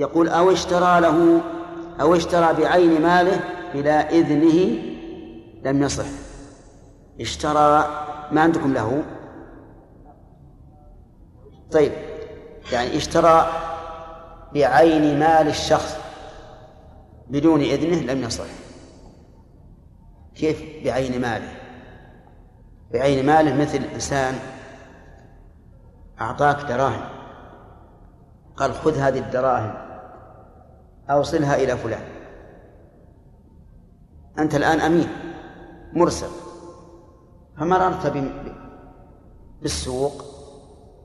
يقول أو اشترى له أو اشترى بعين ماله بلا إذنه لم يصح. اشترى ما عندكم له؟ طيب يعني اشترى بعين مال الشخص بدون إذنه لم يصح. كيف بعين ماله؟ بعين ماله مثل إنسان أعطاك دراهم قال خذ هذه الدراهم. أوصلها إلى فلان. أنت الآن أمين مرسل. فمررت بالسوق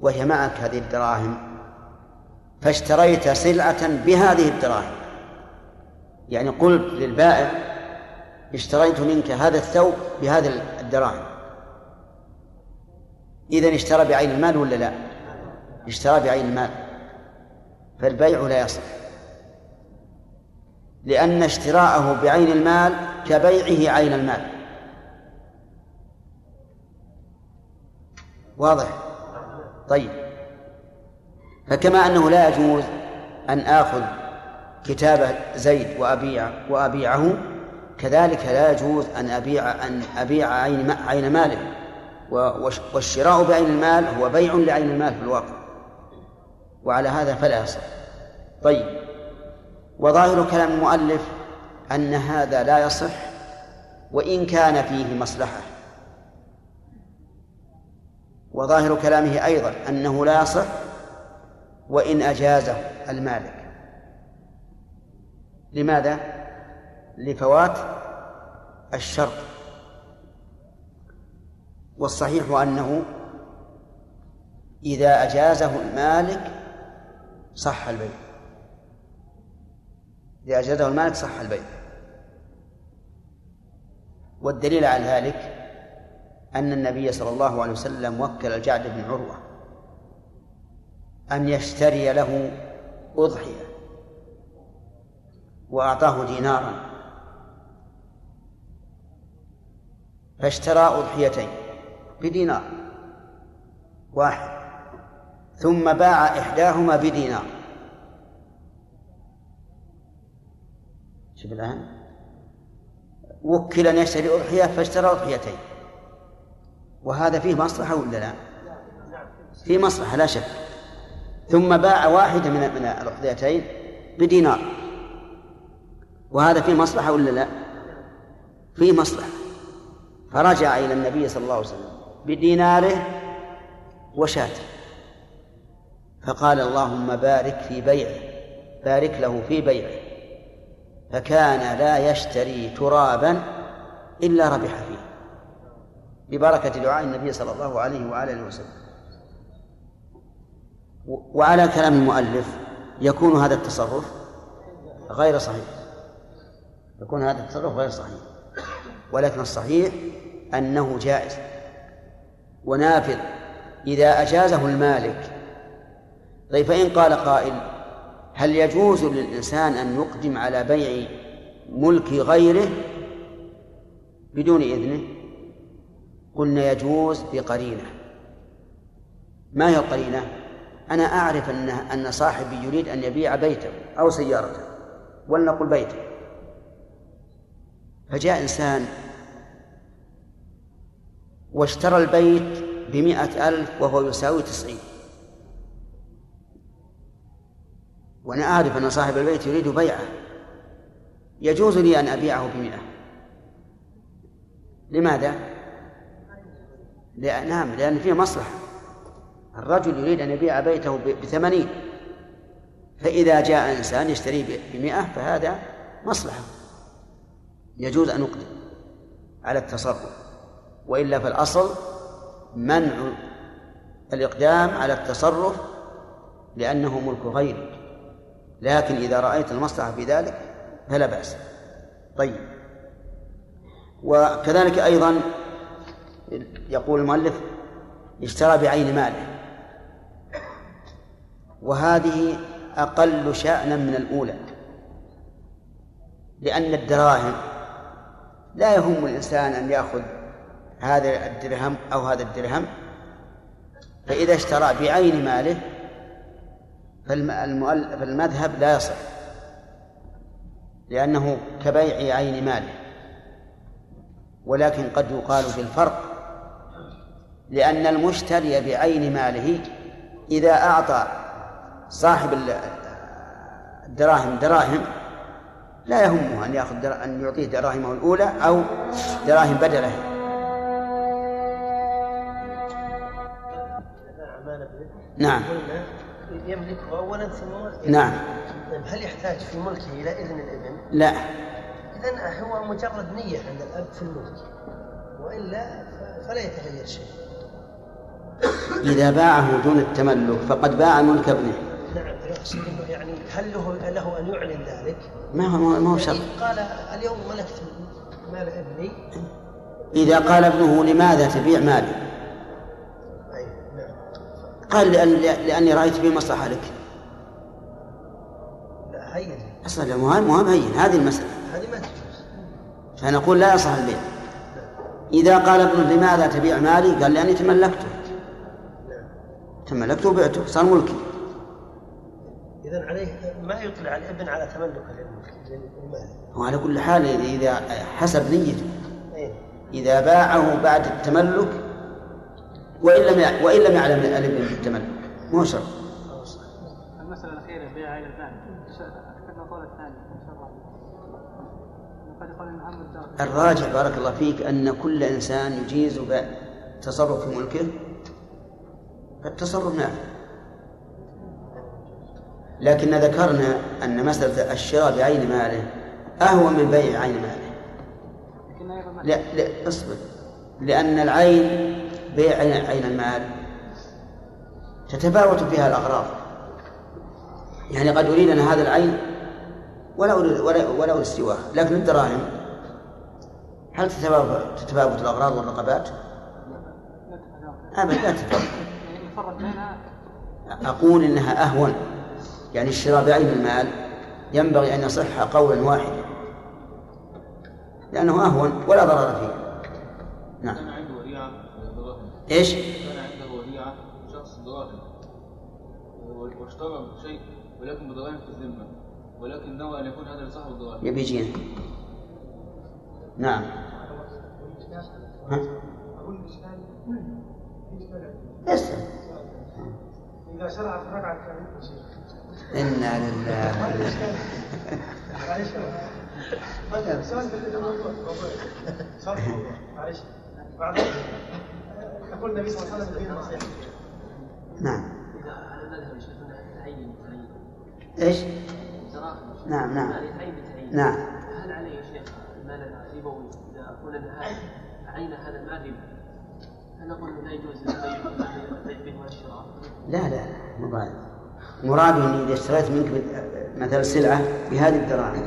وهي معك هذه الدراهم فاشتريت سلعة بهذه الدراهم. يعني قلت للبائع اشتريت منك هذا الثوب بهذه الدراهم. إذا اشترى بعين المال ولا لا؟ اشترى بعين المال. فالبيع لا يصح. لأن اشتراءه بعين المال كبيعه عين المال. واضح؟ طيب. فكما أنه لا يجوز أن آخذ كتاب زيد وأبيع وأبيعه كذلك لا يجوز أن أبيع أن أبيع عين عين ماله. والشراء بعين المال هو بيع لعين المال في الواقع. وعلى هذا فلا يصح. طيب. وظاهر كلام المؤلف أن هذا لا يصح وإن كان فيه مصلحة. وظاهر كلامه أيضا أنه لا يصح وإن أجازه المالك. لماذا؟ لفوات الشرط. والصحيح أنه إذا أجازه المالك صح البيع. إذا أجازه المالك صح البيع. والدليل على ذلك أن النبي صلى الله عليه وسلم وكل الجعد بن عروة أن يشتري له أضحية وأعطاه دينارا. فاشترى أضحيتين بدينار واحد ثم باع إحداهما بدينار. شوف الآن. وكل أن يشتري أضحية فاشترى أضحيتين. وهذا فيه مصلحة ولا لا؟ فيه مصلحة لا شك. ثم باع واحدة من من الأضحيتين بدينار. وهذا فيه مصلحة ولا لا؟ فيه مصلحة. فرجع إلى النبي صلى الله عليه وسلم بديناره وشاته. فقال اللهم بارك في بيعه بارك له في بيعه. فكان لا يشتري ترابا إلا ربح فيه ببركة دعاء النبي صلى الله عليه وآله وسلم. وعلى كلام المؤلف يكون هذا التصرف غير صحيح. يكون هذا التصرف غير صحيح. ولكن الصحيح أنه جائز ونافذ. إذا أجازه المالك طيب فإن قال قائل هل يجوز للإنسان أن يقدم على بيع ملك غيره بدون إذنه؟ قلنا يجوز بقرينة. ما هي القرينة؟ أنا أعرف أن أن صاحبي يريد أن يبيع بيته أو سيارته ولنقل بيته. فجاء إنسان واشترى البيت بمئة ألف وهو يساوي تسعين. وأنا أعرف أن صاحب البيت يريد بيعه. يجوز لي أن أبيعه بمئة. لماذا؟ لأن نعم لأن فيه مصلحة. الرجل يريد أن يبيع بيته بثمانين. فإذا جاء إنسان يشتريه بمئة فهذا مصلحة. يجوز أن نقدم على التصرف. وإلا فالأصل منع الإقدام على التصرف لأنه ملك غيرك. لكن إذا رأيت المصلحة في ذلك فلا بأس. طيب. وكذلك أيضا يقول المؤلف اشترى بعين ماله. وهذه أقل شأنا من الأولى. لأن الدراهم لا يهم الإنسان أن يأخذ هذا الدرهم أو هذا الدرهم. فإذا اشترى بعين ماله فالمذهب لا يصح. لأنه كبيع عين ماله. ولكن قد يقال في الفرق لأن المشتري بعين ماله إذا أعطى صاحب الدراهم دراهم لا يهمه أن يأخذ أن يعطيه دراهمه الأولى أو دراهم بدله. نعم. يملكه أولا ثم نعم. طيب هل يحتاج في ملكه إلى إذن الإبن؟ لا. إذن هو مجرد نية عند الأب في الملك وإلا فلا يتغير شيء. إذا باعه دون التملك فقد باع ملك ابنه. نعم يقصد إنه يعني هل له له أن يعلن ذلك؟ ما هو ما هو شرط. يعني قال اليوم ملكت مال ابني. إذا قال ابنه لماذا تبيع مالي؟ قال لأن لأني رأيت فيه مصلحة لك. لا هين. أصلا المهم مهم هين هذه المسألة. هذه ما تجوز. فنقول لا يصح البيع. إذا قال ابنه لماذا تبيع مالي؟ قال لأني تملكته. تملكته وبعته صار ملكي. اذا عليه ما يطلع الابن على تملك للمال وعلى كل حال إذا حسب نيته. أي. إذا باعه بعد التملك وإن لم وإن لم يعلم الابن بالتملك مو شرط المسألة الأخيرة بيع الثاني. ذكرنا القول الثاني الراجح بارك الله فيك أن كل إنسان يجيز التصرف في ملكه. فالتصرف نافع. لكن ذكرنا أن مسألة الشراء بعين ماله أهون من بيع عين ماله. لا لا اصبر. لأن العين بيع عين المال تتفاوت فيها الأغراض. يعني قد أريد أن هذا العين ولا أريد ولا ولا سواه لكن الدراهم؟ هل تتفاوت تتفاوت الأغراض والرقبات؟ أبدا لا تتفاوت. أقول إنها أهون يعني الشراء بعين المال ينبغي أن يصح قولا واحدا لأنه أهون ولا ضرر فيه. نعم. إيش؟ كان عنده وديعة شخص دراهم واشترى شيء ولكن بدراهم في الذمة. ولكن نوى أن يكون هذا لصاحب الدراهم يبي يجينا نعم. ها؟ اسلم إذا شرع في الركعة الثانية شيخ إنا لله. معلش سؤال في الموضوع معلش. بعد. يقول النبي صلى الله عليه وسلم فيه نعم؟ صراحة نعم نعم. نعم. هل عليه يا شيخ المال الربوي إذا قلنا هذا عين هذا المال هل نقول لا يجوز البيع به والشراء؟ لا لا لا بعد مراد إذا اشتريت منك مثلا سلعة بهذه الدراهم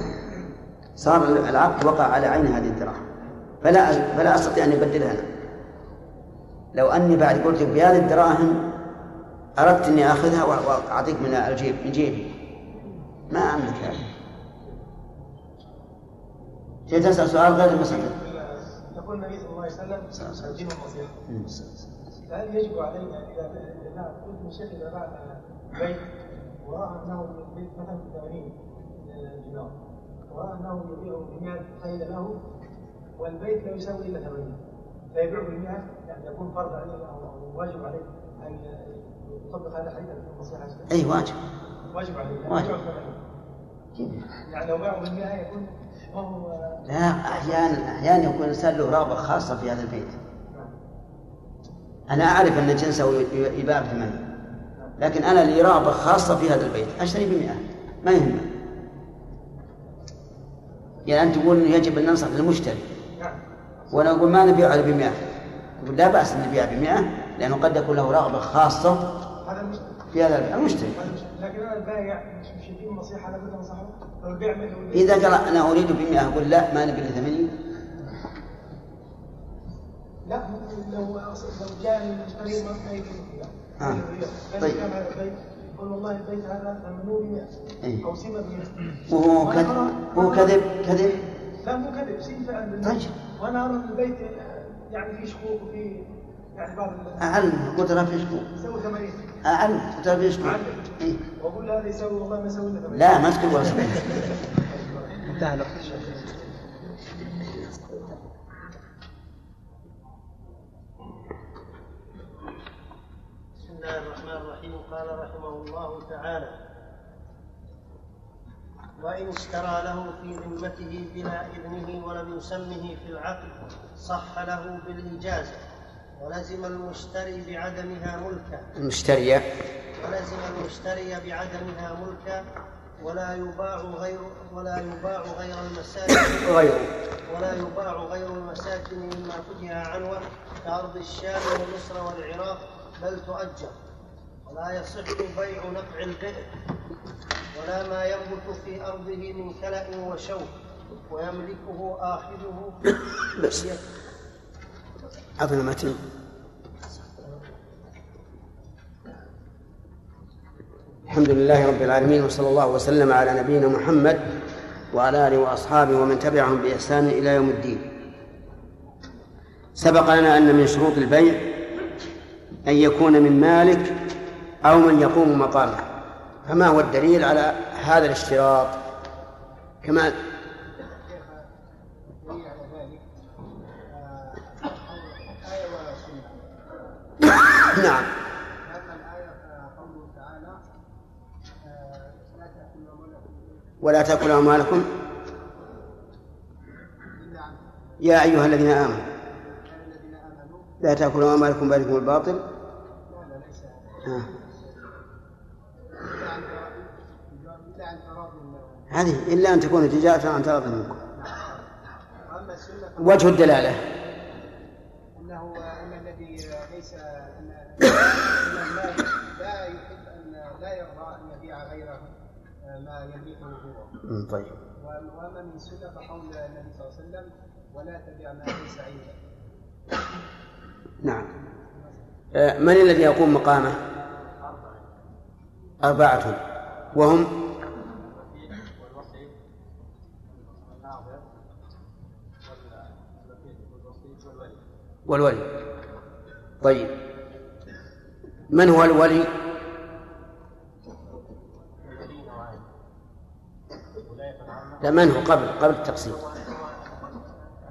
صار العقد وقع على عين هذه الدراهم. فلا فلا أستطيع أن أبدلها أنا. لو أني بعد قلت بهذه الدراهم أردت أني آخذها وأ- وأعطيك من الجيب من جيبي. ما املك هذا تسأل سؤال غير المسألة. يقول النبي صلى الله عليه وسلم الدين النصيحة فهل يجب علينا إذا قلت من شيخ إذا باع بيت ورأى أنه البيت مثلا ب 80 دينار ورأى أنه يبيعه ب 100 خيل له والبيت لا يساوي إلا 80 فيبيعه ب 100 يعني يكون فرض عليه أو واجب عليه أن يطبق هذا الحديث النصيحة أي واجب. واجب عليه. يعني واجب. يبيعه ب 80 يعني لو باعه ب 100 يكون لا أحيانا أحيانا يكون الإنسان له رغبة خاصة في هذا البيت. أنا أعرف أن جنسه يباع بثمانية لكن أنا لي رغبة خاصة في هذا البيت. أشتري بمئة. ما يهمه يعني أنت تقول يجب أن ننصح للمشتري. أقول ما نبيع على بمئة. يقول لا بأس أن نبيع بمئة لأنه قد يكون له رغبة خاصة هذا المشكلة في هذا المشتري لكن أنا البايع مش يديني نصيحة لابد انصحه لو البيع إذا قال أنا أريد بمئة أقول لا ما نبي إلا 80 لا لو لو جاء المشتري ما يدري آه. طيب. طيب. يقول والله البيت هذا ب 100 إيه. أو سمه ب 100 وهو كذب وهو كذب كذب. لا مو كذب سين بالبيت. طيب. وأنا أرى إن البيت يعني فيه شكوك وفيه يعني بعض اعلم قلت لا في شكوك يسوي 80 أعلم تعرف إيش تقول؟ إيه. وأقول هذا يسوي والله ما يسوي إلا ثمانية. لا ما تقول والله انتهى الوقت بسم الله الرحمن الرحيم قال رحمه الله تعالى وإن اشترى له في ذمته بلا إذنه ولم يسمه في العقد صح له بالإجازة. ولزم المشتري بعدمها ملكا. المشترية. ولزم المشتري بعدمها ملكا. ولا يباع غير ولا يباع غير المساجد غيره ولا يباع غير المساكن مما فتح عنوه كأرض الشام ومصر والعراق بل تؤجر. ولا يصح بيع نفع البئر. ولا ما ينبت في أرضه من كلأ وشوك ويملكه آخذه بس. عطنا متن. الحمد لله رب العالمين وصلى الله وسلم على نبينا محمد وعلى آله وأصحابه ومن تبعهم بإحسان إلى يوم الدين. سبق لنا أن من شروط البيع أن يكون من مالك أو من يقوم مقامه. فما هو الدليل على هذا الاشتراط؟ كما نعم. أما الآية آه، قوله تعالى آه، لا تأكلوا أموالكم. ولا يا أيها الذين آمنوا. لا تأكلوا أموالكم بينكم الباطل. آه. إلا عن تراض إلا عن تراض منكم. هذه إلا أن تكون تجارة عن تراض منكم. وجه الدلالة. أنه أن الذي ليس أن أن لا يحب أن لا يرضى أن يبيع غيره ما يملكه هو. طيب. وأما من السنة فقول النبي صلى الله عليه وسلم ولا تبع ما ليس عندك نعم. آه، من الذي يقوم مقامه؟ أربعة. وهم؟ والولي. طيب. من هو الولي؟ لا من هو؟ قبل قبل التقسيم.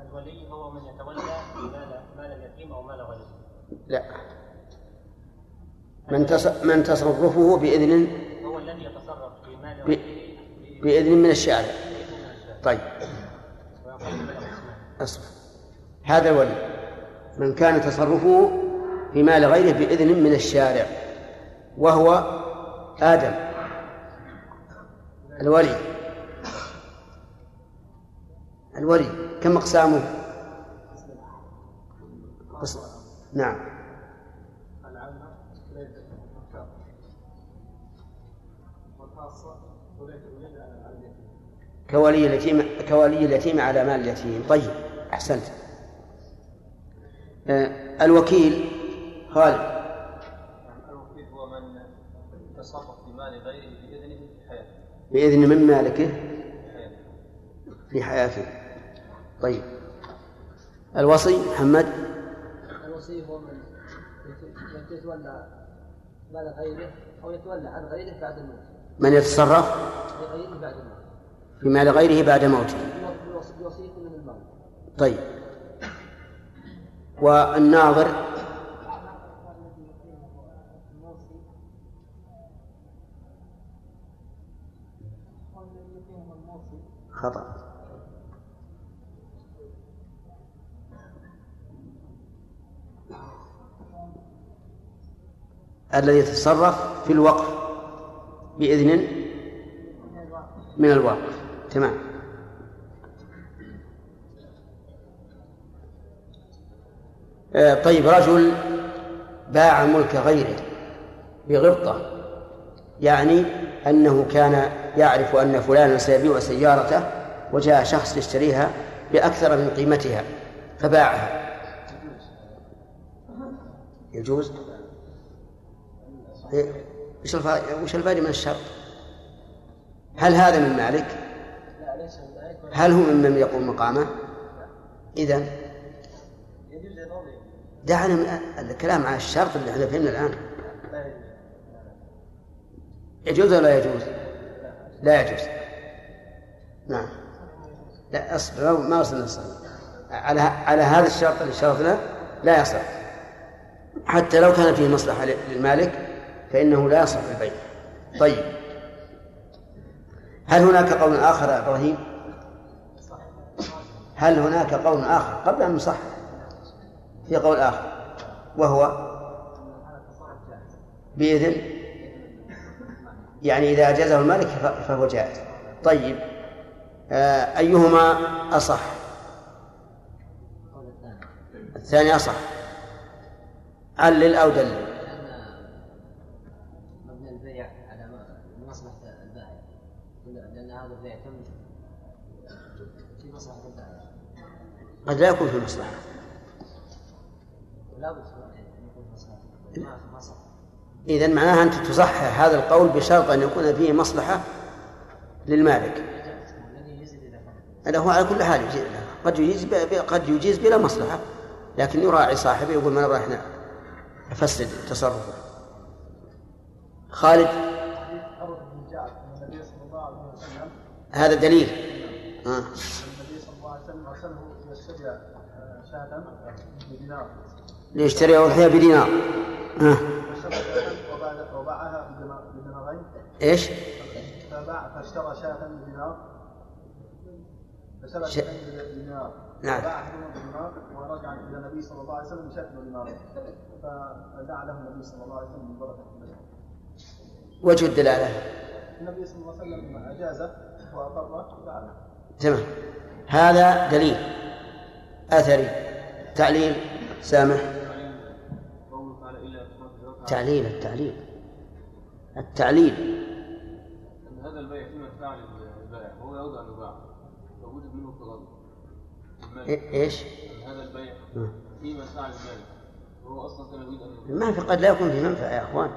الولي هو من يتولى مال مال اليتيم أو مال غيره. لا. من. من تصرفه بإذن هو الذي يتصرف في مال ب... غيره. بإذن من الشارع. طيب. أصبر. هذا الولي. من كان تصرفه في مال غيره بإذن من الشارع وهو آدم الولي. الولي كم أقسامه؟ قسم نعم. كولي اليتيم كولي اليتيم على مال اليتيم. طيب أحسنت. الوكيل خالد الوكيل هو من يتصرف في مال غيره بإذنه في حياته. بإذن من مالكه؟ في حياته. في حياته. طيب. الوصي محمد؟ الوصي هو من من يتولى مال غيره أو يتولى عن غيره بعد الموت. من يتصرف؟ لغيره بعد الموت. في مال غيره بعد موته. بوص- بوصية من المال طيب. والناظر. خطأ. الذي يتصرف في الوقف بإذن من الواقف. تمام. طيب رجل باع ملك غيره بغبطة يعني أنه كان يعرف أن فلانا سيبيع سيارته وجاء شخص يشتريها بأكثر من قيمتها فباعها يجوز إيه، وش وش الفائدة من الشرط؟ هل هذا من مالك؟ هل هو ممن يقوم مقامه؟ إذا يجوز دعنا من الكلام على الشرط اللي إحنا فهمنا الآن. يجوز ولا لا يجوز؟ لا يجوز. نعم. لا أصبر ما وصلنا الصحيح. على على هذا الشرط اللي شرطنا لا يصح. حتى لو كان فيه مصلحة للمالك فإنه لا يصح البيع. طيب. هل هناك قول آخر يا إبراهيم؟ هل هناك قول آخر قبل أن نصح في قول آخر. وهو بإذن يعني إذا أجازه المالك فهو جائز. طيب آه، أيهما أصح؟ الثاني أصح. علل أو دلل؟ قد لا يكون في مصلحة ولا بد أن يكون مصلحة ما في مصلحة إذا معناها أنت تصحح هذا القول بشرط أن يكون فيه مصلحة للمالك. هو على كل حال يجيز قد يجيز قد يجيز بلا مصلحة لكن يراعي صاحبه يقول ما إحنا؟ نفسد تصرفه. خالد؟ هذا دليل. آه. ليشتري أضحية بدينار. آه. فاشترى شاة وباع- وباعها إيش؟ فباع فاشترى شاة بدينار فشرى ش- شاة بدينار نعم. فباع احدهما بدينار ورجع إلى النبي صلى الله عليه وسلم بشاة بدينار فدعا له النبي صلى الله عليه وسلم بالبركه وجه الدلالة. النبي صلى الله عليه وسلم اجازه واقر فعله تمام. هذا دليل. أثري. تعليل. سامح. تعليل التعليل. التعليل. أن هذا البيع في منفعه للبائع وهو يرضى ان يباع فوجد منه إيش؟ أن هذا البيع. فيه منفعه للمالك وهو أصلا كان يريد أن ما في قد لا يكون في منفعة يا أخوان.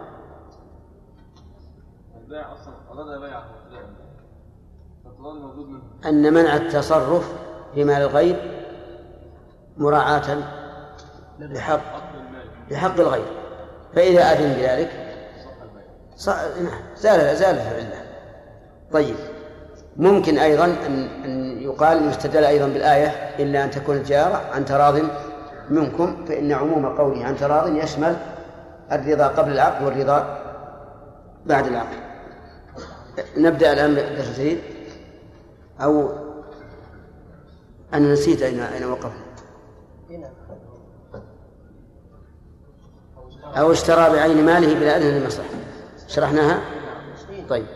البائع أصلا أراد بيعه فالاضطرار موجود منه. أن منع التصرف في مال الغير مراعاة لحق لحق الغير. فإذا أذن بذلك نعم، زال زالت العلة. طيب ممكن أيضا أن أن يقال يستدل أيضا بالآية إلا أن تكون التجارة عن تراض منكم فإن عموم قوله عن تراض يشمل الرضا قبل العقد والرضا بعد العقد. نبدأ الآن الجديد أو أنا نسيت أين أين وقفنا أو اشترى بعين ماله بلا أذن للمصلحة شرحناها؟ طيب.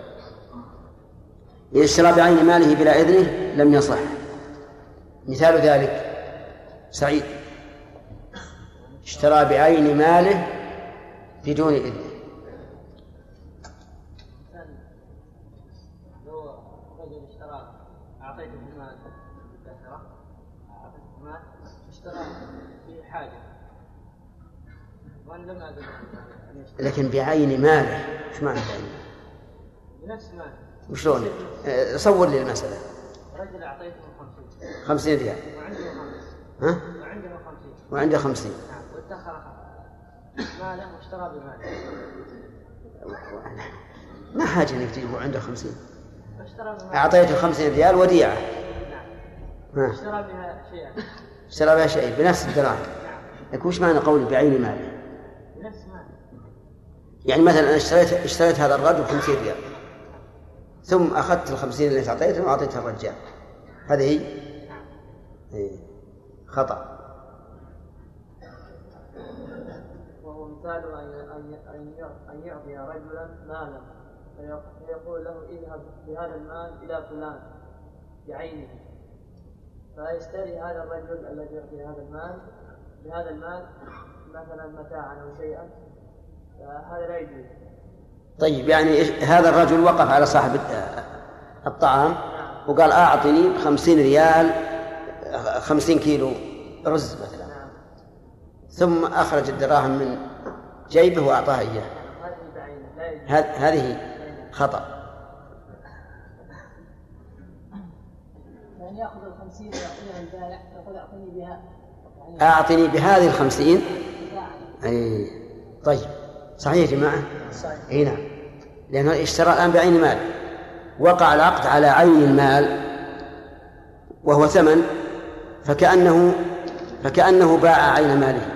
إذا اشترى بعين ماله بلا إذنه لم يصح. مثال ذلك. سعيد. اشترى بعين ماله بدون إذنه لو رجل اشترى أعطيته المال بالآخرة أعطيته المال اشترى في حاجة وأنا لم أذن أن يشتري لكن بعين ماله إيش معنى بعين بنفس مال وشلون؟ آه، صور لي المسألة. رجل أعطيته خمسين. خمسين ريال. وعنده خمس ها؟ وعنده خمسين. وعنده خمسين. نعم وادخر ماله واشترى بماله. ما حاجة إنك تجيبه عنده خمسين. فاشترى بماله. أعطيته خمسين ريال وديعة. نعم. اشترى بها شيئا. اشترى بها شيء بنفس الدراهم. نعم. لكن وش معنى قولي بعين ماله ماله؟ يعني مثلا أنا اشتريت اشتريت هذا الرجل 50 ريال ثم أخذت الخمسين اللي أعطيتها وأعطيتها الرجال. هذه هي؟ إيه. خطأ. وهو مثال أن يعطي رجلا مالا فيق- فيقول له اذهب بهذا المال إلى فلان بعينه. فيشتري هذا الرجل الذي يعطي هذا المال بهذا المال مثلا متاعا أو شيئا فهذا لا يجوز. طيب يعني إيش- هذا الرجل وقف على صاحب الطعام وقال أعطني خمسين ريال خمسين كيلو رز مثلا. نعم. ثم أخرج الدراهم من جيبه وأعطاها إياه. هذه خطأ. يعني يأخذ الخمسين ويعطيها البائع يقول أعطني بها أعطني بهذه الخمسين؟ أي طيب. صحيح يا جماعة؟ صحيح. أي نعم. لأنه اشترى الآن بعين مال. وقع العقد على عين المال وهو ثمن فكأنه فكأنه باع عين ماله.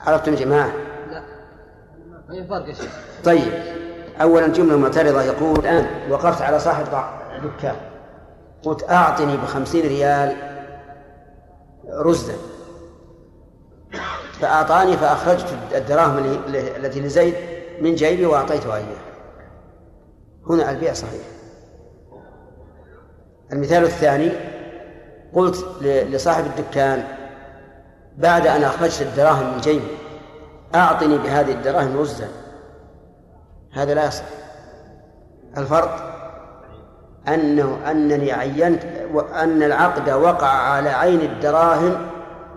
عرفتم يا جماعة؟ شيخ. طيب. أولا جملة معترضة يقول الآن وقفت على صاحب دكان قلت أعطني بخمسين ريال رزدا. فأعطاني فأخرجت الدراهم التي لزيد من جيبي وأعطيتها إياه هنا البيع صحيح. المثال الثاني قلت لصاحب الدكان بعد أن أخرجت الدراهم من جيبي أعطني بهذه الدراهم رزدا هذا لا يصح. الفرق أنه أنني عينت وأن العقد وقع على عين الدراهم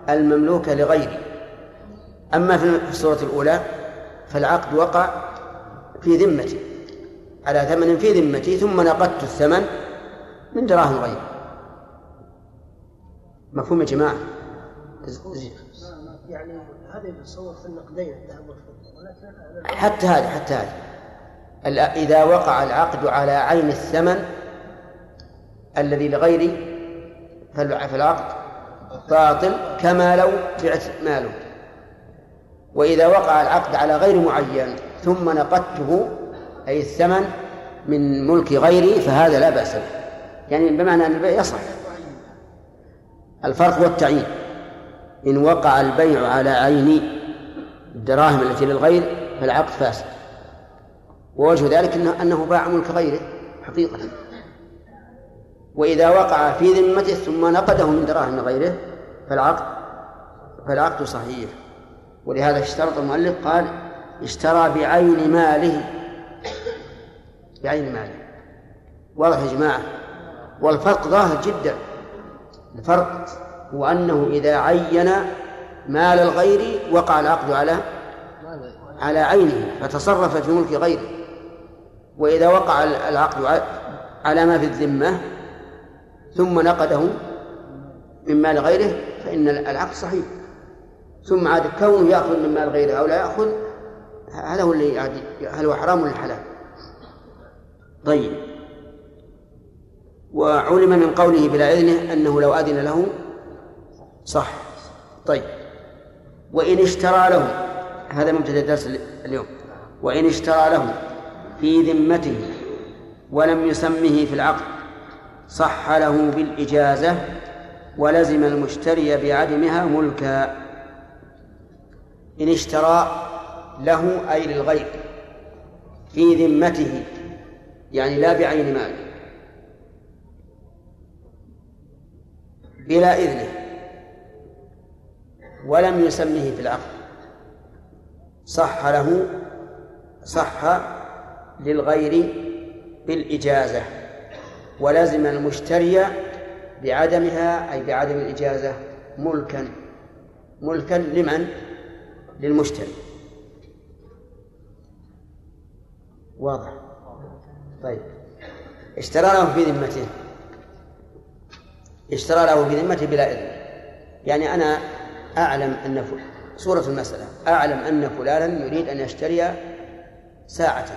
المملوكة لغيري. أما في الصورة الأولى فالعقد وقع في ذمتي على ثمن في ذمتي ثم نقدت الثمن من دراهم غيري. مفهوم يا جماعة؟ يعني هذا يتصور في النقدين الذهب والفضة حتى هذا حتى هذا إذا وقع العقد على عين الثمن الذي لغيري فالع- فالعقد باطل كما لو بعت ماله. وإذا وقع العقد على غير معين ثم نقدته أي الثمن من ملك غيري فهذا لا بأس به. يعني بمعنى أن البيع يصح. الفرق هو التعيين إن وقع البيع على عين الدراهم التي للغير فالعقد فاسد. ووجه ذلك انه أنه باع ملك غيره حقيقة. وإذا وقع في ذمته ثم نقده من دراهم غيره فالعقد فالعقد صحيح. ولهذا اشترط المؤلف قال اشترى بعين ماله. بعين ماله. واضح يا جماعة؟ والفرق ظاهر جدا. الفرق هو أنه إذا عين مال الغير وقع العقد على على عينه فتصرف في ملك غيره. وإذا وقع العقد على ما في الذمة ثم نقده من مال غيره فإن العقد صحيح. ثم عاد كونه يأخذ من مال غيره أو لا يأخذ هذا هو اللي هل هو حرام ولا حلال؟ طيب. وعلم من قوله بلا إذنه أنه لو أذن له صح. طيب. وإن اشترى له هذا مبتدأ الدرس اليوم. وإن اشترى له في ذمته ولم يسمه في العقد صح له بالإجازة ولزم المشتري بعدمها ملكا. إن اشترى له أي للغير في ذمته يعني لا بعين مال بلا إذنه ولم يسمه في العقد صح له صح للغير بالإجازة ولزم المشتري بعدمها أي بعدم الإجازة ملكا ملكا لمن؟ للمشتري. واضح. طيب. اشترى له في ذمته. اشترى له في ذمته بلا إذن. يعني أنا أعلم أن صورة المسألة. أعلم أن فلانا يريد أن يشتري ساعة.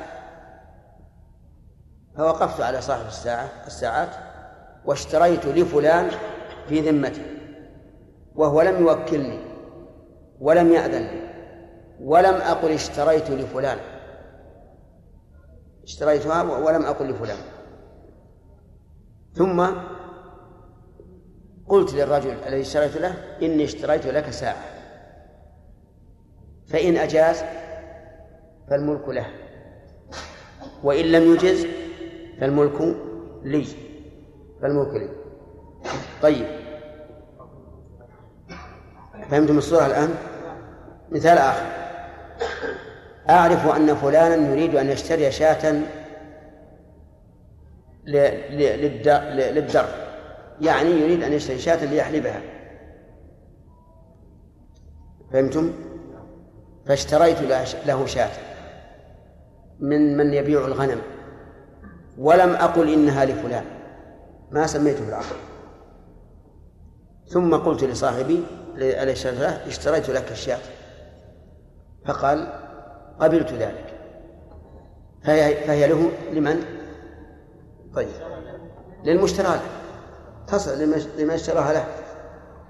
فوقفت على صاحب الساعة الساعات واشتريت لفلان في ذمته وهو لم يوكلني ولم يأذن لي. ولم أقل اشتريت لفلان. اشتريتها ولم أقل لفلان. ثم قلت للرجل الذي اشتريت له إني اشتريت لك ساعة. فإن أجاز فالملك له. وإن لم يجز فالملك لي. فالملك لي. طيب. فهمتم الصورة الآن؟ مثال آخر. أعرف أن فلانا يريد أن يشتري شاة للدر. يعني يريد أن يشتري شاة ليحلبها. فهمتم؟ فاشتريت له شاة من من يبيع الغنم. ولم أقل إنها لفلان. ما سميته بالعقل ثم قلت لصاحبي اشتريت لك الشاة. فقال قبلت ذلك. فهي, فهي له لمن؟ طيب. للمشترى له. تصل لمن- اشتراها له.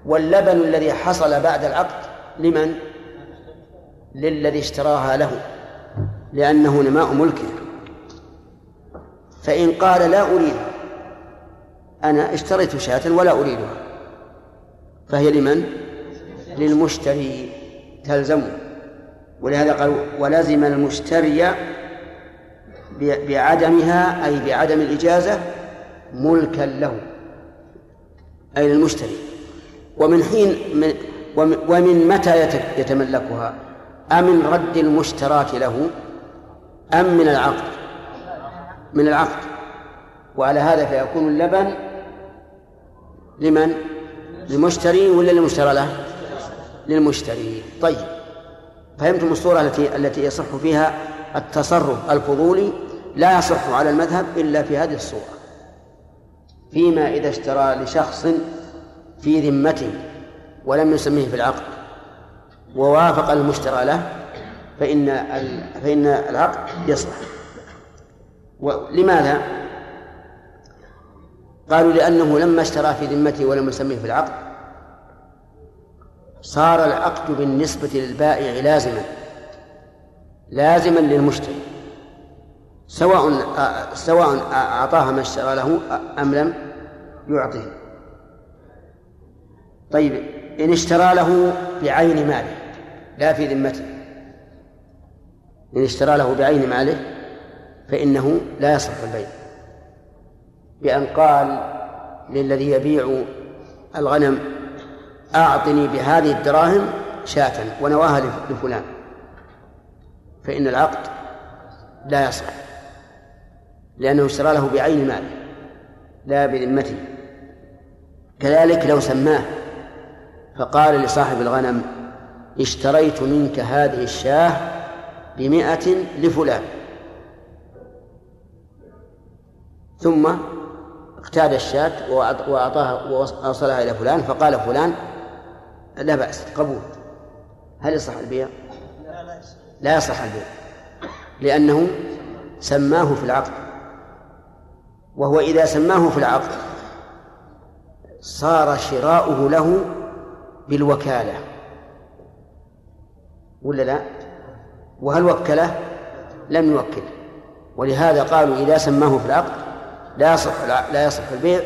واللبن الذي حصل بعد العقد لمن؟ للذي اشتراها له. لأنه نماء ملكه. فإن قال لا أريد أنا اشتريت شاة ولا أريدها. فهي لمن؟ للمشتري. تلزمه. ولهذا قال ولزم المشتري بعدمها أي بعدم الإجازة ملكا له أي للمشتري. ومن حين من ومن- متى يت- يتملكها؟ أمن رد المشتراة له أم من العقد؟ من العقد. وعلى هذا فيكون اللبن لمن؟ للمشتري ولا للمشترى له؟ للمشتري. طيب. فهمتم الصورة التي التي يصح فيها التصرف الفضولي لا يصح على المذهب إلا في هذه الصورة فيما إذا اشترى لشخص في ذمته ولم يسميه في العقد ووافق المشترى له فإن فإن العقد يصلح ولماذا؟ قالوا لأنه لما اشترى في ذمته ولم يسميه في العقد صار العقد بالنسبة للبائع لازما لازما للمشتري سواء سواء أعطاها ما اشترى له أم لم يعطه. طيب إن اشترى له بعين ماله لا في ذمته. إن اشترى له بعين ماله فإنه لا يصح البيع. بأن قال للذي يبيع الغنم أعطني بهذه الدراهم شاة ونواها لف- لفلان. فإن العقد لا يصح لأنه اشترى له بعين ماله لا بذمته. كذلك لو سماه فقال لصاحب الغنم اشتريت منك هذه الشاة بمئة لفلان. ثم اقتاد الشاة وأعط- وأعطاها وأوصلها إلى فلان فقال فلان لا بأس قبول هل يصح البيع؟ لا يصح البيع لأنه سماه في العقد وهو إذا سماه في العقد صار شراؤه له بالوكالة ولا لا؟ وهل وكله؟ لم يوكله ولهذا قالوا إذا سماه في العقد لا يصح لا يصح البيع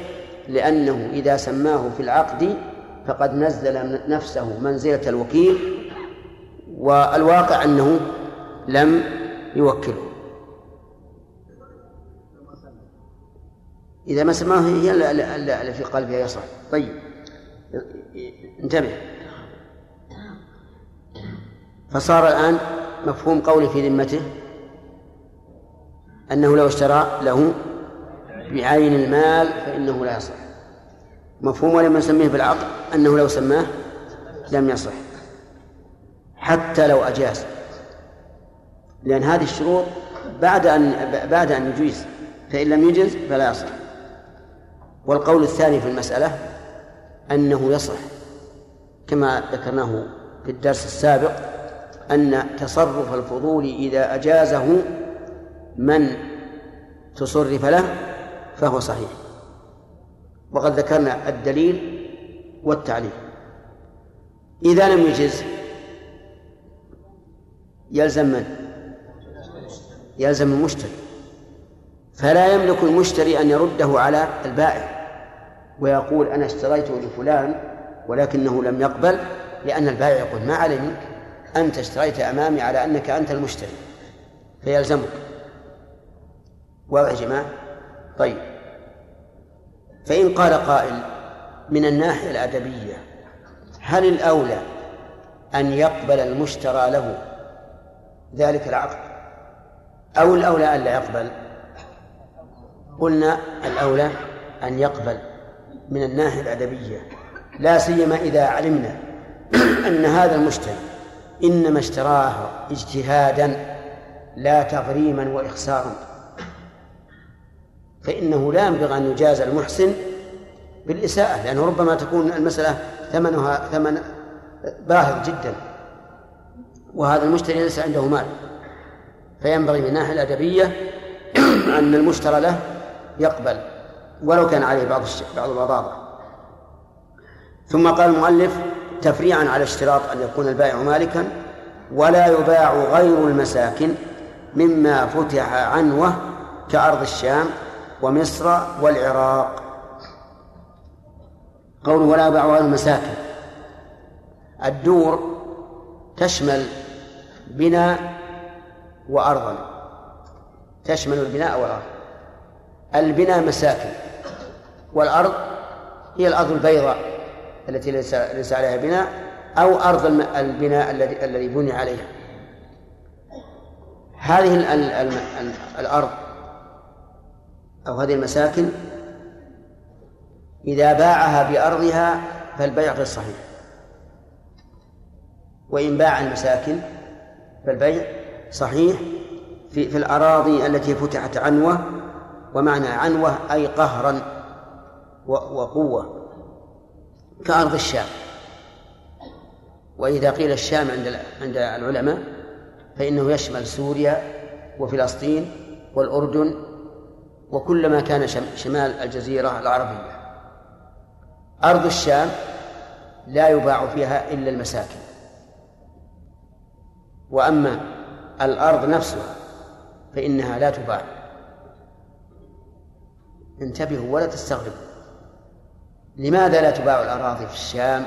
لأنه إذا سماه في العقد فقد نزل نفسه منزلة الوكيل والواقع أنه لم يوكله. إذا ما سماه هي ال- ال- ال- التي قال فيها يصح طيب. انتبه. فصار الآن مفهوم قولي في ذمته أنه لو اشترى له بعين المال فإنه لا يصح. مفهوم ولم يسميه بالعقد أنه لو سماه لم يصح حتى لو أجاز. لأن هذه الشروط بعد أن بعد أن يجيز فإن لم يجز فلا يصح. والقول الثاني في المسألة أنه يصح كما ذكرناه في الدرس السابق أن تصرف الفضول إذا أجازه من تصرف له فهو صحيح. وقد ذكرنا الدليل والتعليل. إذا لم يجز يلزم من؟ يلزم المشتري. فلا يملك المشتري أن يرده على البائع ويقول أنا اشتريته لفلان ولكنه لم يقبل لأن البائع يقول ما علي منك أنت اشتريت أمامي على أنك أنت المشتري. فيلزمك. واضح يا جماعة؟ طيب. فإن قال قائل من الناحية الأدبية هل الأولى أن يقبل المشترى له ذلك العقد؟ أو الأولى أن لا يقبل؟ قلنا الأولى أن يقبل من الناحية الأدبية لا سيما إذا علمنا أن هذا المشتري إنما اشتراه اجتهادا لا تغريما وإخسارا. فإنه لا ينبغي أن يجاز المحسن بالإساءة لأنه ربما تكون المسألة ثمنها ثمن باهظ جدا وهذا المشتري ليس عنده مال فينبغي من الناحية الأدبية أن المشترى له يقبل ولو كان عليه بعض. بعض البضاضة ثم قال المؤلف تفريعا على اشتراط أن يكون البائع مالكا ولا يباع غير المساكن مما فتح عنوه كأرض الشام ومصر والعراق. قوله ولا يباع غير المساكن. الدور تشمل بناء وأرضا. تشمل البناء والأرض. البناء مساكن. والأرض هي الأرض البيضاء التي ليس ليس عليها بناء أو أرض البناء الذي الذي بني عليها. هذه ال ال ال ال الأرض. أو هذه المساكن إذا باعها بأرضها فالبيع غير صحيح. وإن باع المساكن فالبيع صحيح في في الأراضي التي فتحت عنوة ومعنى عنوة أي قهرا وقوة كأرض الشام. وإذا قيل الشام عند عند العلماء فإنه يشمل سوريا وفلسطين والأردن وكل ما كان شمال الجزيرة العربية. أرض الشام لا يباع فيها إلا المساكن. وأما الأرض نفسها فإنها لا تباع. انتبهوا ولا تستغربوا. لماذا لا تباع الأراضي في الشام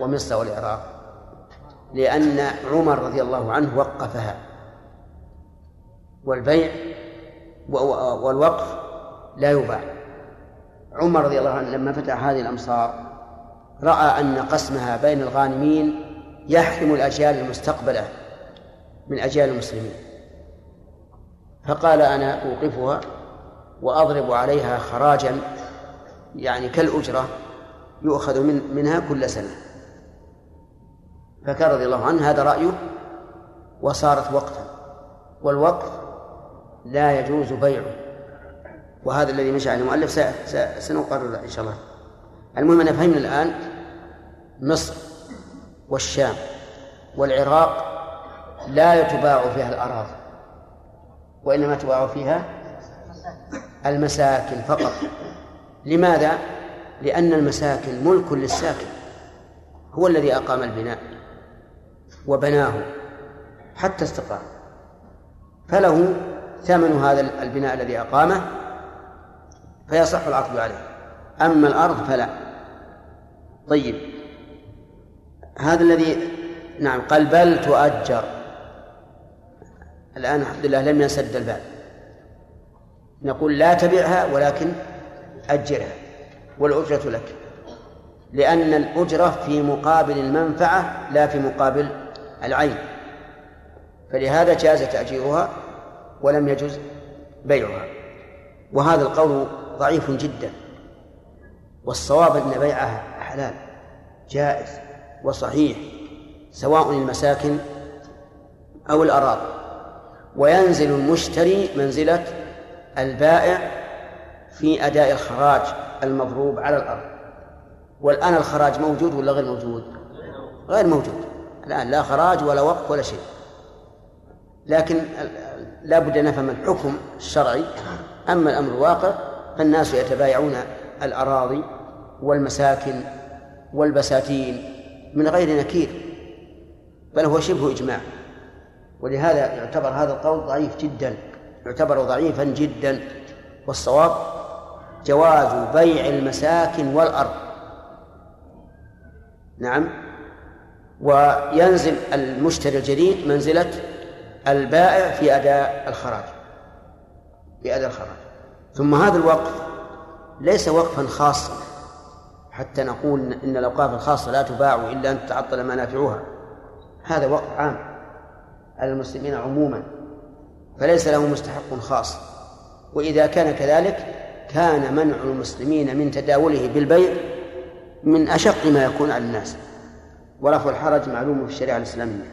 ومصر والعراق؟ لأن عمر رضي الله عنه وقفها. والبيع والوقف لا يباع عمر رضي الله عنه لما فتح هذه الأمصار رأى أن قسمها بين الغانمين يحرم الأجيال المستقبلة من أجيال المسلمين. فقال أنا أوقفها وأضرب عليها خراجا يعني كالأجرة يؤخذ من منها كل سنة. فكان رضي الله عنه هذا رأيه وصارت وقتا. والوقف لا يجوز بيعه. وهذا الذي مشى عليه المؤلف سنقرر إن شاء الله. المهم أن فهمنا الآن مصر والشام والعراق لا تباع فيها الأراضي وإنما تباع فيها المساكن فقط. لماذا؟ لأن المساكن ملك للساكن هو الذي أقام البناء وبناه حتى استقام فله ثمن هذا البناء الذي أقامه فيصح العقد عليه. أما الأرض فلا. طيب. هذا الذي نعم قال بل تؤجر. الآن الحمد لله لم يسد الباب. نقول لا تبعها ولكن أجرها. والأجرة لك. لأن الأجرة في مقابل المنفعة لا في مقابل العين. فلهذا جاز تأجيرها ولم يجز بيعها. وهذا القول ضعيف جدا. والصواب أن بيعها حلال جائز وصحيح سواء المساكن أو الأراضي. وينزل المشتري منزلة البائع في أداء الخراج المضروب على الأرض. والآن الخراج موجود ولا غير موجود؟ غير موجود. الآن لا خراج ولا وقف ولا شيء. لكن لا بد أن نفهم الحكم الشرعي. أما الأمر الواقع فالناس يتبايعون الأراضي والمساكن والبساتين من غير نكير بل هو شبه إجماع. ولهذا يعتبر هذا القول ضعيف جدا يعتبر ضعيفا جدا. والصواب جواز بيع المساكن والأرض. نعم. وينزل المشتري الجديد منزلة البائع في أداء الخراج. في أداء الخراج. ثم هذا الوقف ليس وقفا خاصا. حتى نقول إن الأوقاف الخاصة لا تباع إلا أن تتعطل منافعها. هذا وقف عام على المسلمين عموما. فليس له مستحق خاص. وإذا كان كذلك كان منع المسلمين من تداوله بالبيع من أشق ما يكون على الناس. ورفع الحرج معلوم في الشريعة الإسلامية.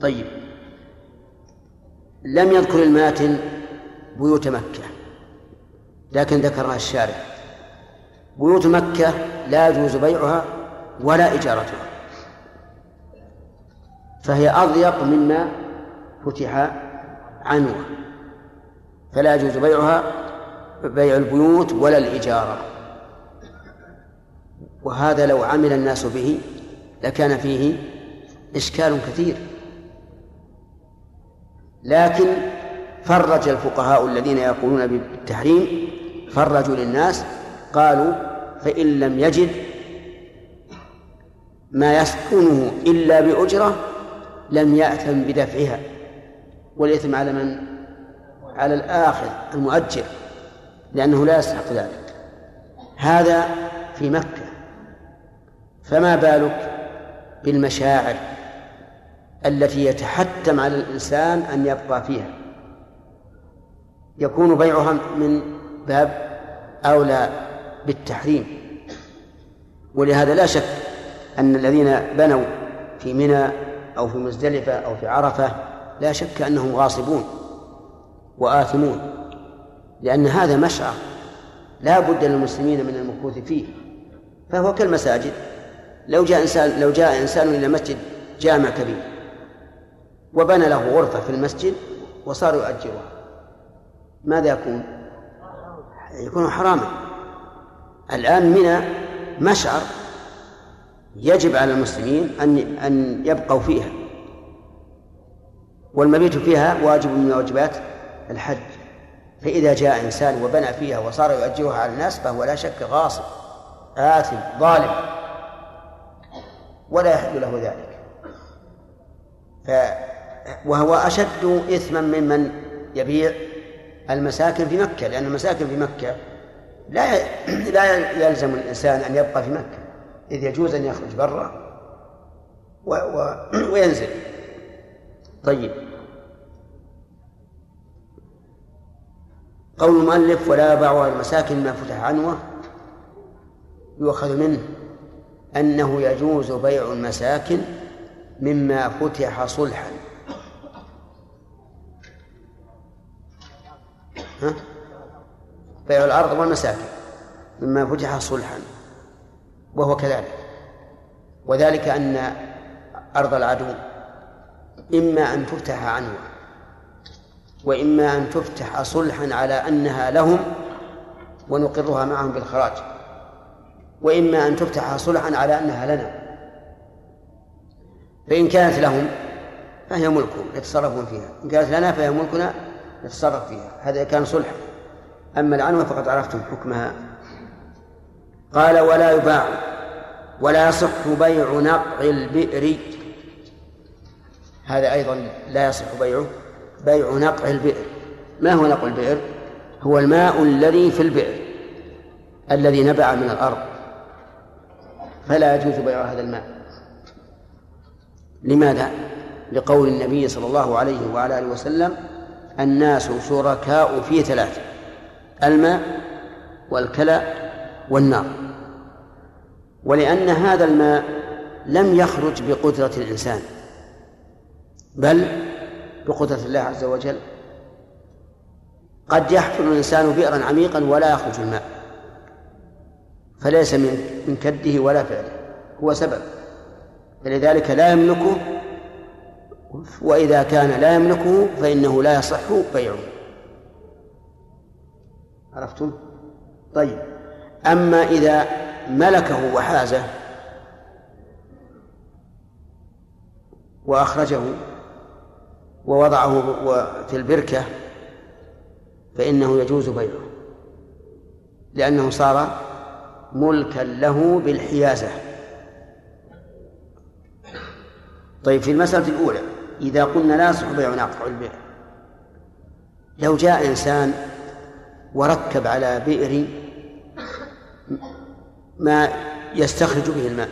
طيب. لم يذكر الماتن بيوت مكة لكن ذكرها الشارع. بيوت مكة لا يجوز بيعها ولا إجارتها فهي أضيق مما فتح عنوة فلا يجوز بيعها بيع البيوت ولا الإجارة. وهذا لو عمل الناس به لكان فيه إشكال كثير. لكن فرج الفقهاء الذين يقولون بالتحريم فرجوا للناس قالوا فإن لم يجد ما يسكنه إلا بأجرة لم يأثم بدفعها. والإثم على من؟ على الآخر المؤجر لأنه لا يستحق ذلك. هذا في مكة. فما بالك بالمشاعر؟ التي يتحتم على الإنسان أن يبقى فيها. يكون بيعها من باب أولى بالتحريم. ولهذا لا شك أن الذين بنوا في منى أو في مزدلفة أو في عرفة لا شك أنهم غاصبون وآثمون لأن هذا مشعر لا بد للمسلمين من المكوث فيه فهو كالمساجد. لو جاء إنسان لو جاء إنسان إلى مسجد جامع كبير وبنى له غرفة في المسجد وصار يؤجرها. ماذا يكون؟ يكون حراما. الآن منى مشعر يجب على المسلمين أن أن يبقوا فيها. والمبيت فيها واجب من واجبات الحج. فإذا جاء إنسان وبنى فيها وصار يؤجرها على الناس فهو لا شك غاصب آثم ظالم. ولا يحل له ذلك. ف وهو أشد إثما ممن يبيع المساكن في مكة لأن المساكن في مكة لا لا يلزم الإنسان أن يبقى في مكة إذ يجوز أن يخرج برا و و وينزل. طيب. قول المؤلف ولا يباع المساكن ما فتح عنوه يؤخذ منه أنه يجوز بيع المساكن مما فتح صلحا. ها؟ بيع الأرض والمساكن مما فتح صلحا وهو كذلك. وذلك أن أرض العدو إما أن تفتح عنوة وإما أن تفتح صلحا على أنها لهم ونقرها معهم بالخراج وإما أن تفتح صلحا على أنها لنا. فإن كانت لهم فهي ملكهم يتصرفون فيها. إن كانت لنا فهي ملكنا نتصرف فيها. هذا كان صلحا أما العنوة فقد عرفتم حكمها. قال ولا يباع ولا يصح بيع نقع البئر. هذا أيضا لا يصح بيعه. بيع نقع البئر. ما هو نقع البئر؟ هو الماء الذي في البئر الذي نبع من الأرض. فلا يجوز بيع هذا الماء. لماذا؟ لقول النبي صلى الله عليه وعلى آله وسلم الناس شركاء في ثلاث الماء والكلى والنار. ولأن هذا الماء لم يخرج بقدرة الإنسان بل بقدرة الله عز وجل. قد يحفر الإنسان بئرا عميقا ولا يخرج الماء فليس من كده ولا فعله هو سبب. فلذلك لا يملكه وإذا كان لا يملكه فإنه لا يصح بيعه. عرفتم؟ طيب. أما إذا ملكه وحازه وأخرجه ووضعه في البركة فإنه يجوز بيعه. لأنه صار ملكا له بالحيازة. طيب في المسألة الأولى إذا قلنا لا يصح بيع ناقع البيع لو جاء إنسان وركب على بئر ما يستخرج به الماء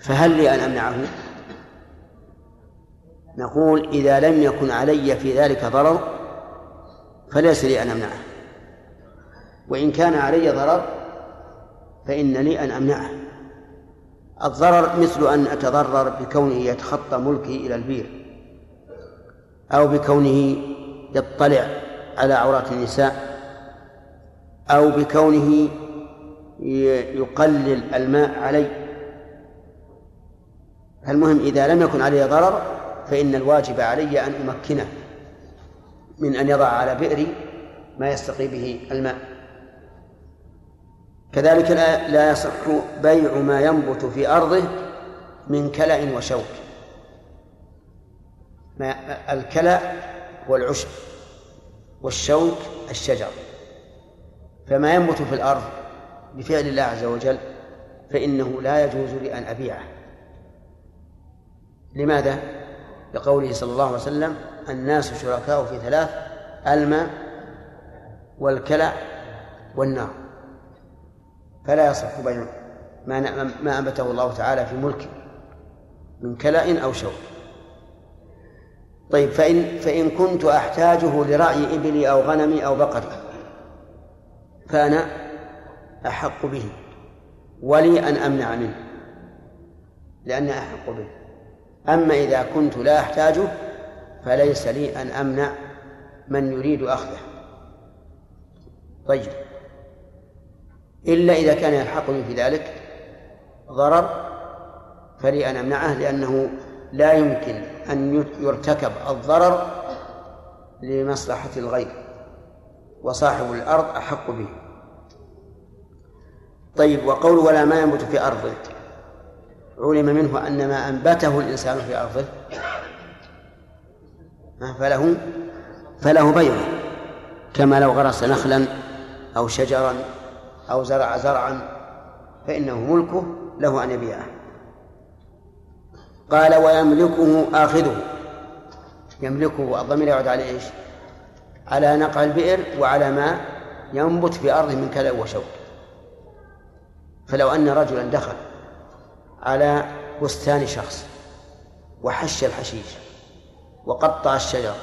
فهل لي أن أمنعه؟ نقول إذا لم يكن علي في ذلك ضرر فليس لي أن أمنعه. وإن كان علي ضرر فإن لي أن أمنعه. الضرر مثل أن أتضرر بكونه يتخطى ملكي إلى البير أو بكونه يطلع على عورات النساء أو بكونه يقلل الماء علي. المهم إذا لم يكن علي ضرر فإن الواجب علي أن أمكنه من أن يضع على بئر ما يستقي به الماء. كذلك لا لا يصح بيع ما ينبت في أرضه من كلأ وشوك. ما الكلأ هو العشب والشوك الشجر. فما ينبت في الأرض بفعل الله عز وجل فإنه لا يجوز لي أن أبيعه. لماذا؟ لقوله صلى الله عليه وسلم الناس شركاء في ثلاث الماء والكلع والنار. فلا يصح بيع ما ما أنبته الله تعالى في ملكه من كلأ أو شوك. طيب فإن فإن كنت أحتاجه لرعي إبلي أو غنمي أو بقري فأنا أحق به ولي أن أمنع منه لأني أحق به. أما إذا كنت لا أحتاجه فليس لي أن أمنع من يريد أخذه. طيب. إلا إذا كان يلحقني في ذلك ضرر فلي أن أمنعه لأنه لا يمكن أن يرتكب الضرر لمصلحة الغير وصاحب الأرض أحق به. طيب وقول ولا ما ينبت في أرضه؟ علم منه أن ما أنبته الإنسان في أرضه فله فله بيعه كما لو غرس نخلا أو شجرا أو زرع زرعا فإنه ملكه له أن يبيعه. قال ويملكه آخذه. يملكه الضمير يعود على إيش؟ على نقع البئر وعلى ما ينبت في أرضه من كلأ وشوك. فلو أن رجلا دخل على بستان شخص وحش الحشيش وقطع الشجر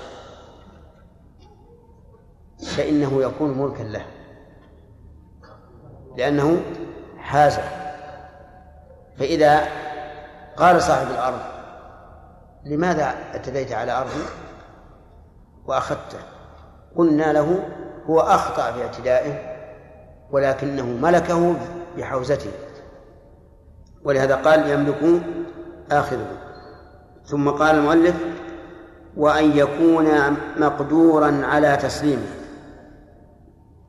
فإنه يكون ملكا له. لأنه حازه فإذا قال صاحب الأرض لماذا اعتديت على أرضي وأخذته؟ قلنا له هو أخطأ في اعتدائه ولكنه ملكه بحوزته ولهذا قال يملك آخذه. ثم قال المؤلف وأن يكون مقدورا على تسليمه.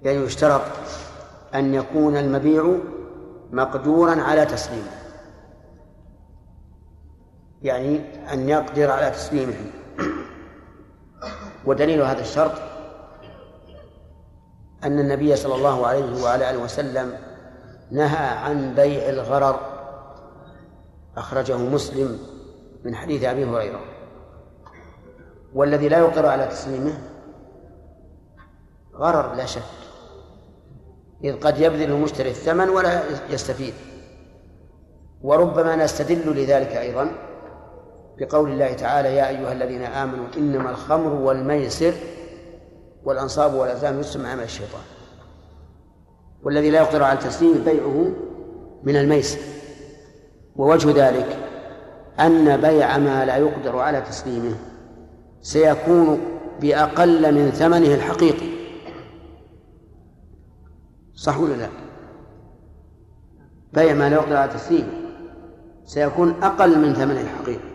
يعني يشترط أن يكون المبيع مقدورا على تسليمه. يعني أن يقدر على تسليمه. ودليل هذا الشرط أن النبي صلى الله عليه وعلى آله وسلم نهى عن بيع الغرر. أخرجه مسلم من حديث أبي هريرة. والذي لا يقدر على تسليمه غرر لا شك. إذ قد يبذل المشتري الثمن ولا يستفيد. وربما نستدل لذلك أيضا بقول الله تعالى يا أيها الذين آمنوا إنما الخمر والميسر والأنصاب والأزلام يسر من عمل الشيطان. والذي لا يقدر على التسليم بيعه من الميسر. ووجه ذلك أن بيع ما لا يقدر على تسليمه سيكون بأقل من ثمنه الحقيقي. صح ولا لا؟ بيع ما لا يقدر على تسليمه سيكون أقل من ثمنه الحقيقي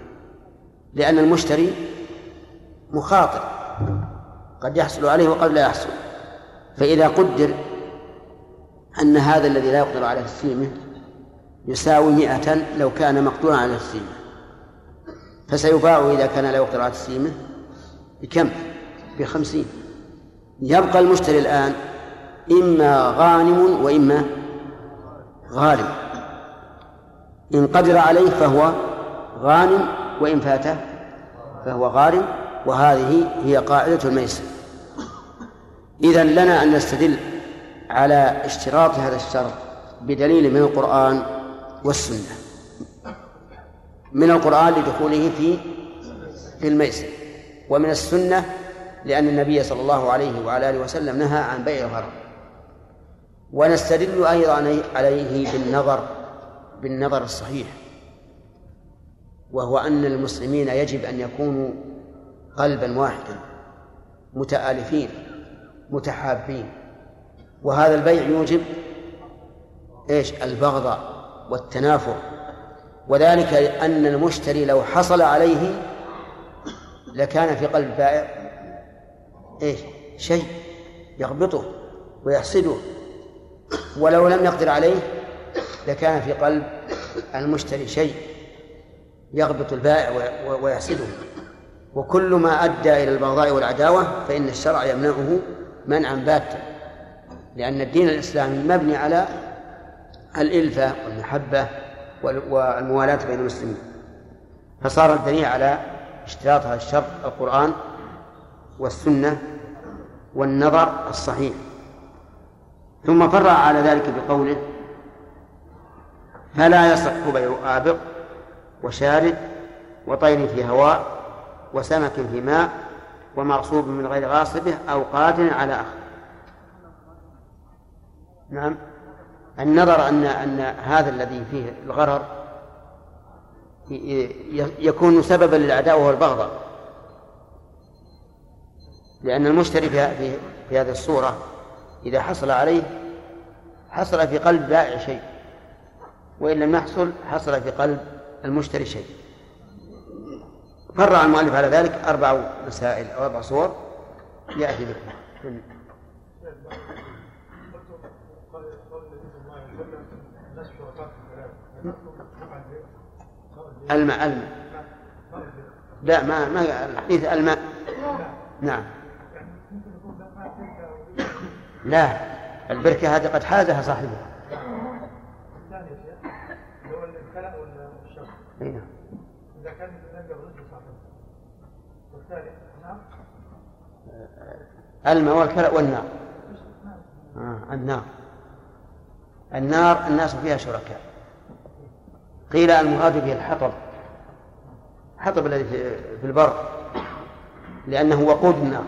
لأن المشتري مخاطر. قد يحصل عليه وقد لا يحصل. فإذا قدر أن هذا الذي لا يقدر على تسليمه يساوي مئة لو كان مقدورا على تسليمه. فسيباع إذا كان لا يقدر على تسليمه بكم؟ بخمسين. يبقى المشتري الآن إما غانم وإما غارم. إن قدر عليه فهو غانم وإن فاته فهو غارم وهذه هي قاعدة الميسر. إذا لنا أن نستدل على اشتراط هذا الشرط بدليل من القرآن والسنة. من القرآن لدخوله في في الميسر ومن السنة لأن النبي صلى الله عليه وعلى آله وسلم نهى عن بيع الغرر ونستدل أيضا عليه بالنظر بالنظر الصحيح وهو أن المسلمين يجب أن يكونوا قلبا واحدا متآلفين متحابين. وهذا البيع يوجب إيش؟ البغضاء والتنافر. وذلك أن المشتري لو حصل عليه لكان في قلب البائع إيش؟ شيء يغبطه ويحسده ولو لم يقدر عليه لكان في قلب المشتري شيء يغبط البائع ويحسده. وكل ما أدى إلى البغضاء والعداوة فإن الشرع يمنعه منعا باتا. لأن الدين الإسلامي مبني على الإلفة والمحبة والموالاة بين المسلمين. فصار الدليل على اشتراط هذا القرآن والسنة والنظر الصحيح. ثم فرع على ذلك بقوله فلا يصح بيع آبق وشارد وطير في هواء وسمك في ماء ومغصوب من غير غاصبه أو قاتل على أخ نعم. النظر أن أن هذا الذي فيه الغرر يكون سببا للعداوة والبغضاء. لأن المشتري في هذه الصورة إذا حصل عليه حصل في قلب بائع شيء وإن لم يحصل حصل في قلب المشتري شيء. فرع المؤلف على ذلك أربع مسائل أو أربع صور يأتي بكم الماء الماء. لا ما ما الحديث الماء. نعم. لا البركة هذه قد حازها صاحبها. إيه. إذا كان الماء والكلأ والنار. آه النار. النار الناس فيها شركاء. قيل المراد به الحطب. الحطب الذي في البر. لأنه وقود النار.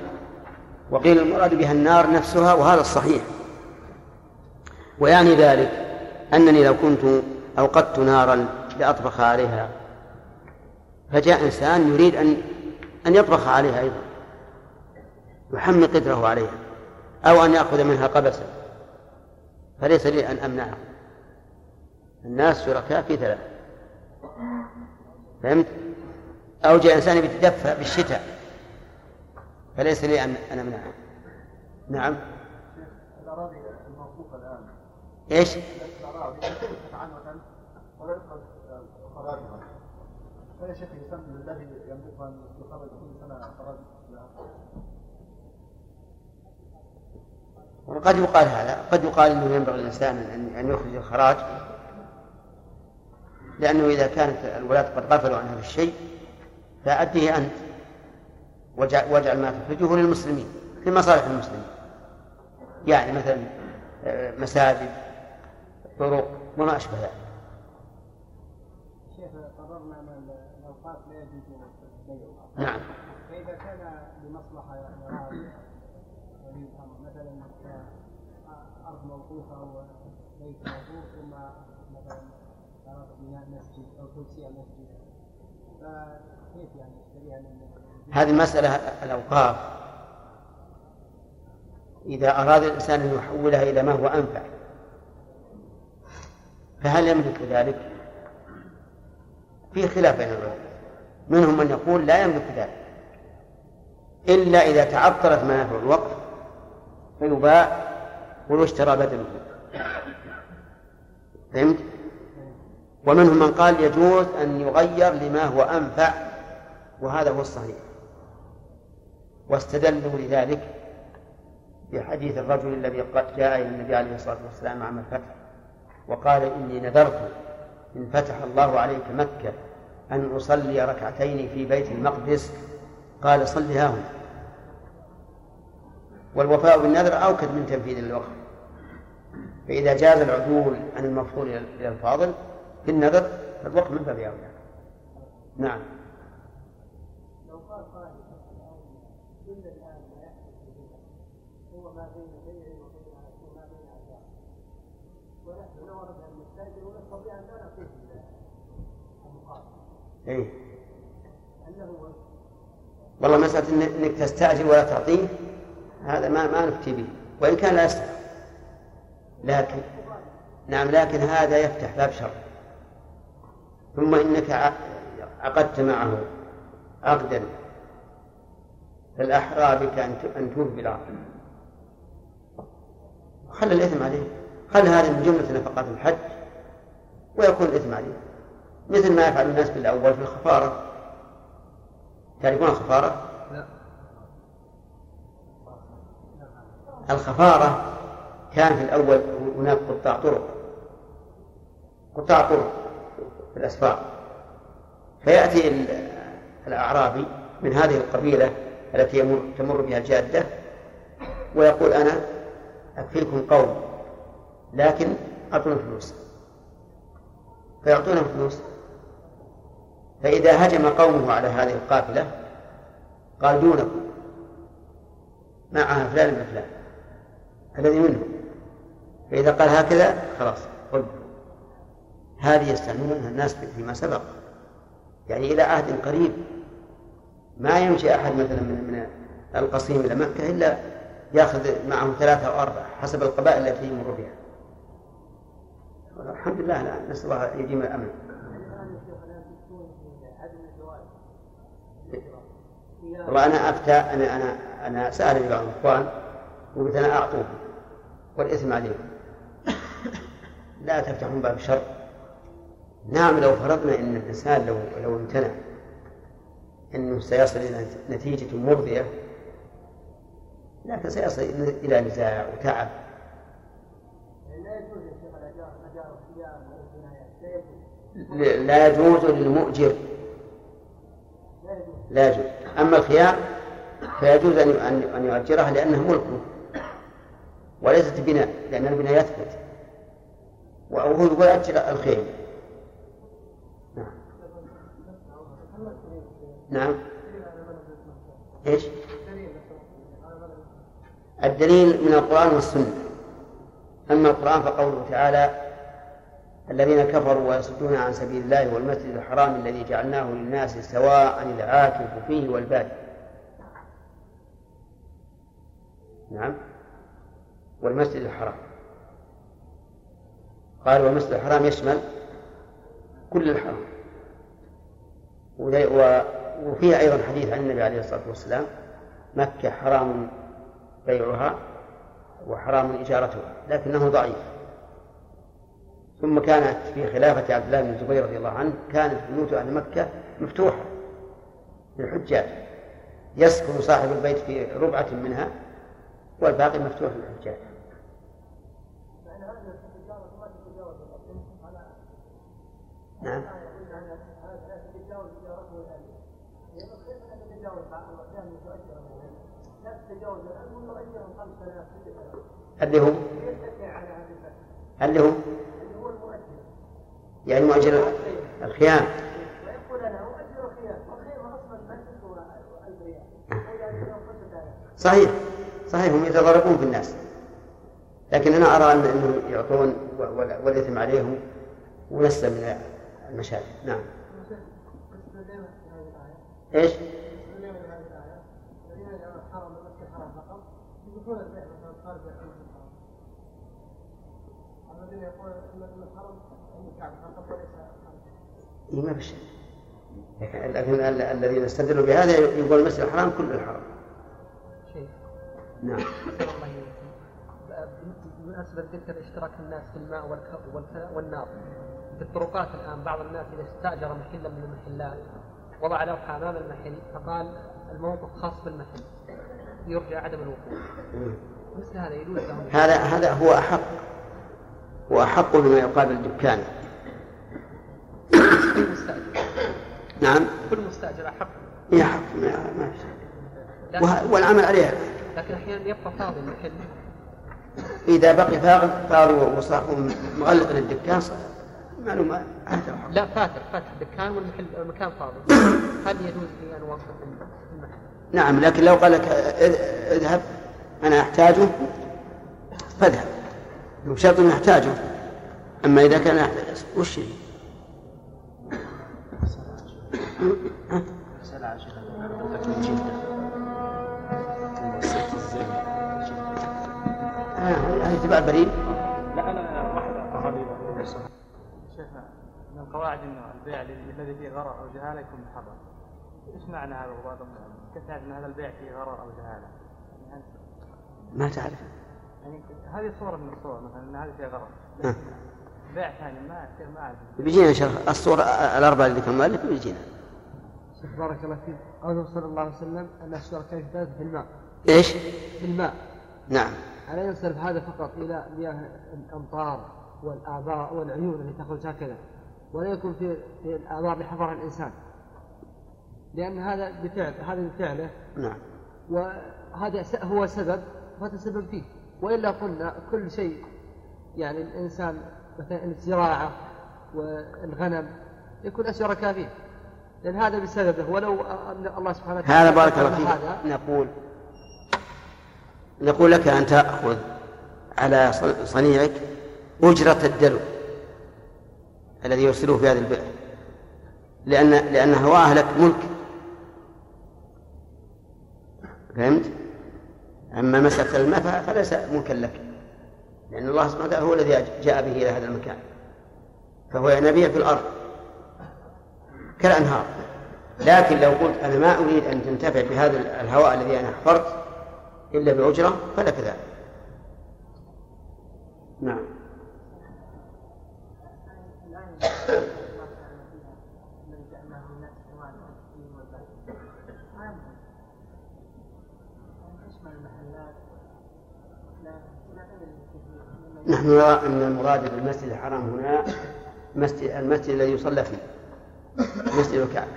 وقيل المراد بها النار نفسها وهذا الصحيح. ويعني ذلك أنني لو كنت أوقدت نارا لأطبخ عليها فجاء إنسان يريد أن أن يطبخ عليها أيضا يحمي قدره عليها أو أن يأخذ منها قبسا فليس لي أن أمنعه. الناس شركاء في ثلاث فهمت؟ أو جاء إنسان يتدفى بالشتاء. فليس لي أن أن أمنعه. نعم. الأراضي الموقوفة الآن إيش؟ الأراضي فيا شيخ يخرج كل سنة خراج قد يقال هذا قد يقال إنه ينبغي للإنسان ان يخرج الخراج لأنه إذا كانت الولاة قد غفلوا عن هذا الشيء فأديه أنت. واجعل ما تخرجه للمسلمين لمصالح المسلمين. يعني مثلا آه، مساجد طرق وما أشبه ذلك. شيخ قررنا أن الأوقات لا يجوز بيعها نعم. فإذا كان لمصلحة ولي الأمر مثلا أرض موقوفة أو بيت موقوف ثم مثلا أراد بناء مسجد أو توسيع مسجد فكيف يعني يشتريها من هذه المسألة الأوقاف. إذا أراد الإنسان أن يحولها إلى ما هو أنفع فهل يملك ذلك؟ فيه خلاف بين العلماء منهم من يقول لا يملك ذلك. إلا إذا تعطلت منافع الوقف فيباع ويشترى بدله فهمت؟ ومنهم من قال يجوز أن يغير لما هو أنفع وهذا هو الصحيح. واستدلوا لذلك بحديث الرجل الذي جاء إلى النبي عليه الصلاة والسلام عام الفتح وقال إني نذرت إن فتح الله عليك مكة أن أصلي ركعتين في بيت المقدس. قال صل هنا. والوفاء بالنذر أوكد من تنفيذ الوقت. فإذا جاز العدول عن المفضول إلى الفاضل في النذر فالوقت من باب أولى. نعم. لو قال قائل كل الآن ما يحدث هو ما بين بيع وبين ما بين ونحن أردنا أن ونستطيع أن لا نعطيه المقابل إيه أنه والله مسألة إنك تستأجر ولا تعطيه. هذا ما ما نفتي به. وإن كان لا يستحق لكن نعم لكن هذا يفتح باب شر. ثم إنك عقدت معه. عقدا. فالأحرى بك أن توفي خلى الإثم عليه. خلى هذا من جملة نفقات الحج ويكون الإثم عليه. مثل ما يفعل الناس بالأول في الخفارة. تعرفون الخفارة؟ لا. الخفارة كان في الأول هناك قطاع طرق. قطاع طرق في الأسفار. فيأتي ال- الأعرابي من هذه القبيلة التي يمر تمر بها الجادة ويقول أنا أكفيكم قوم لكن أعطونا فلوس. فيعطونه فلوس. فإذا هجم قومه على هذه القافلة قال دونكم معها فلان بن فلان الذي منهم. فإذا قال هكذا خلاص قل. هذه يستعملونها الناس فيما سبق يعني إلى عهد قريب. ما يمشي أحد مثلا من من القصيم إلى مكة إلا يأخذ معه ثلاثة أو أربعة حسب القبائل التي يمر بها. الحمد لله لا نسأل الله يديم الأمن. والله أنا أفتى أنا أنا أنا سألني بعض الإخوان وقلت أنا أعطوه والإثم عليكم لا تفتحون باب الشر. نعم لو فرضنا أن الإنسان لو لو امتنع أنه سيصل إلى نتيجة مرضية لكن سيصل إلى نزاع وتعب. لا يجوز للمؤجر. لا يجوز. أما الخيار فيجوز أن أن يؤجرها لأنه ملكه وليست بناء لأن البناء يثبت. وهو يقول أجر الخير. نعم. إيش؟ الدليل من القرآن والسنة. أما القرآن فقوله تعالى الذين كفروا ويصدون عن سبيل الله والمسجد الحرام الذي جعلناه للناس سواء العاكف فيه والبادئ نعم. والمسجد الحرام. قال والمسجد الحرام يشمل كل الحرام. وفيه أيضا حديث عن النبي عليه الصلاة والسلام مكة حرام بيعها وحرام إجارتها لكنه ضعيف. ثم كانت في خلافة عبد الله بن الزبير رضي الله عنه كانت بيوت أهل مكة مفتوحة للحجاج. يسكن صاحب البيت في ربعة منها والباقي مفتوح للحجاج. نعم. اللي هو اللي هو يعني مؤجر الخيام. ويقول أنا أؤجر خيار والخير أصلا المسجد هو 1000 ريال وإذا أجرهم 5000 صحيح. صحيح هم يتضربون في الناس. لكن أرى أن أنه يعطون و- وال- والإثم عليهم ونسلم من المشاكل. نعم. الآية إيش؟ استدلنا من هذه الآية الذين يجعلون الحرم المسجد الحرام فقط يدخلون البيع مثلا خارج المسجد الحرام الذين يقولون ان الحرم عند الكعبة فقط وليس خارج إيه ما في شيء لكن لكن ال- الذين استدلوا بهذا يقول المسجد الحرام كل الحرام شيء نعم. بمناسبة ذكر اشتراك الناس في الماء والنار في الطرقات الآن بعض الناس إذا استأجر محلا من المحلات وضع لوحة أمام المحل فقال الموقف خاص بالمحل. يرجى عدم الوقوف مثل هذا يجوز لهم هذا هذا هو أحق هو أحق بما يقابل الدكان نعم. كل مستأجر أحق. هي حق ما ما في والعمل عليها لكن أحيانا يبقى فاضي المحل. إذا بقي فاضي فاضي وصاحب مغلق للدكان صار معلومة. هذا لا فاتر فاتح دكان والمحل المكان فاضي. هل يجوز لي أن أوقف المحل؟ نعم لكن لو قال لك إذ- اذهب أنا أحتاجه فاذهب. بشرط أنه يحتاجه. أما إذا كان يحتاج وش هي؟ ها؟ القواعد انه البيع الذي فيه غرر أو جهالة يكون محرم. إيش معنى هذا وبعض كيف تعرف إن هذا البيع فيه غرر أو جهالة؟ يعني ما تعرف. يعني هذه صورة من الصور مثلا إن هذه فيها غرر. بيع ثاني ما ما أعرف. بيجينا ان شاء الله الصورة الأربعة اللي ذكر المؤلف بيجينا. شيخ بارك الله فيك. قوله صلى الله عليه وسلم أن الشركاء يشترك في الماء. إيش؟ في الماء. نعم. ألا ينصرف هذا فقط إلى مياه الأمطار والآبار والعيون التي تخرج هكذا. ولا يكون في في الآبار لحضر الإنسان. لأن هذا بفعل هذا بفعله. نعم. وهذا هو سبب وهذا سبب فيه. وإلا قلنا كل شيء يعني الإنسان مثلا الزراعة والغنم يكون شركاء فيه لأن هذا بسببه. ولو أن الله سبحانه وتعالى هذا بارك الله فيك. نقول نقول لك أن تأخذ على صنيعك أجرة الدلو الذي يرسله في هذا البئر. لأن لأن هواه لك ملك. فهمت؟ أما مسألة الماء فليس ملكا لك. لأن الله سبحانه وتعالى هو الذي جاء به إلى هذا المكان. فهو ينابيع في الأرض. كالأنهار. لكن لو قلت أنا ما أريد أن تنتفع بهذا الهواء الذي أنا حفرت إلا بأجرة فلك ذلك. نعم. نحن نرى أن المراد بالمسجد الحرام هنا مسجد المسجد الذي يصلى فيه مسجد الكعبة.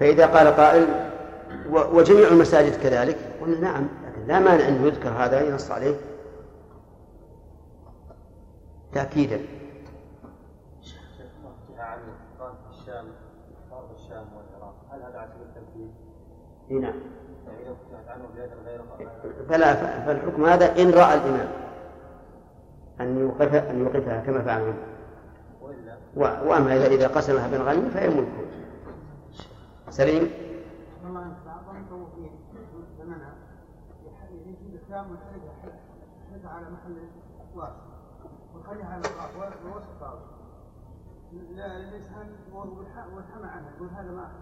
فإذا قال قائل وجميع المساجد كذلك؟ قلنا نعم لكن لا مانع أن يذكر هذا ينص عليه. تأكيدا. عن الشام الشام والعراق هل هذا التنفيذ؟ إي نعم. فلا فالحكم هذا إن رأى الإمام. أن يوقف أن يوقفها كما فعل وإلا وأما إذا إذا قسمها بين غنم فهي ملكه سليم؟ على الطاولة لا الإنسان والحمى عنها يقول هذا ما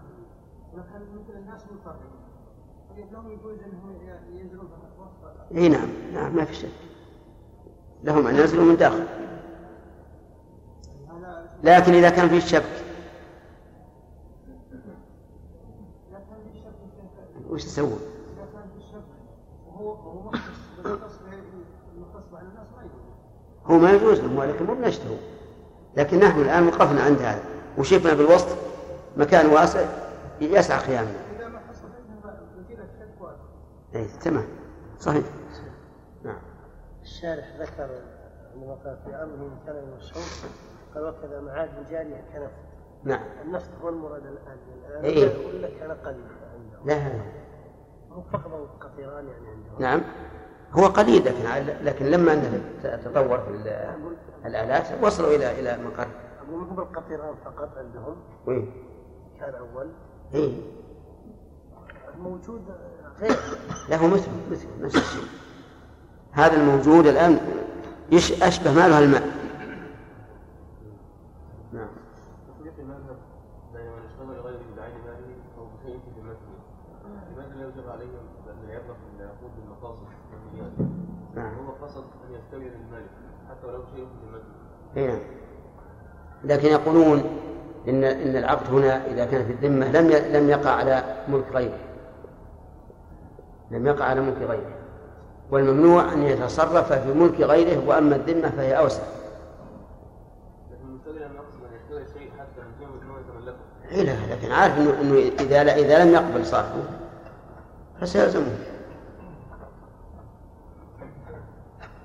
ولكن مثل الناس مضطرين. لهم يجوز انهم ينزلون في وسط إي نعم نعم ما في شك. لهم أن ينزلوا من داخل. لكن إذا كان في شبك وش تسوي؟ إذا كان في شك وهو وهو مختص بالمختص المختص على الناس ما يجوز هو ما يجوز لهم ولكن مو بنشته. لكن نحن الآن وقفنا عند هذا وشفنا بالوسط مكان واسع يسع قيامنا اي تمام. صحيح. نعم. الشارح ذكر عندما قال في امره من كان المشهور قال وكذا معادن جاريه كنفط نعم. النفط هو المراد الآن. الآن إيه. ولا كان قليل عندهم لا. لا هم فقدوا قطيران يعني عندهم. نعم. هو قليل لكن لكن لما أن تطور في ال- الآلات وصلوا إلى إلى مقر. أقول مو بالقطيران فقط عندهم. وين؟ كان أول. إيه. موجود غير. له مثل مثل نفس الشيء. هذا الموجود الآن يش أشبه ماله الماء. نعم. تطبيق المذهب بين من اشتغل غيره بعين ماله أو بشيء في ذمته لماذا لا يوجب عليهم يبلغ بالمقاصد. والنيات؟ نعم. هو قصد للمالك حتى ولو شيء إيه. نعم. لكن يقولون إن إن العقد هنا إذا كان في الذمة لم لم يقع على ملك غيره. لم يقع على ملك غيره. والممنوع أن يتصرف في ملك غيره وأما الذمة فهي أوسع. لكن انه إيه لكن عارف إنه, إنه إذا لا إذا لم يقبل صاحبه فسيلزمه.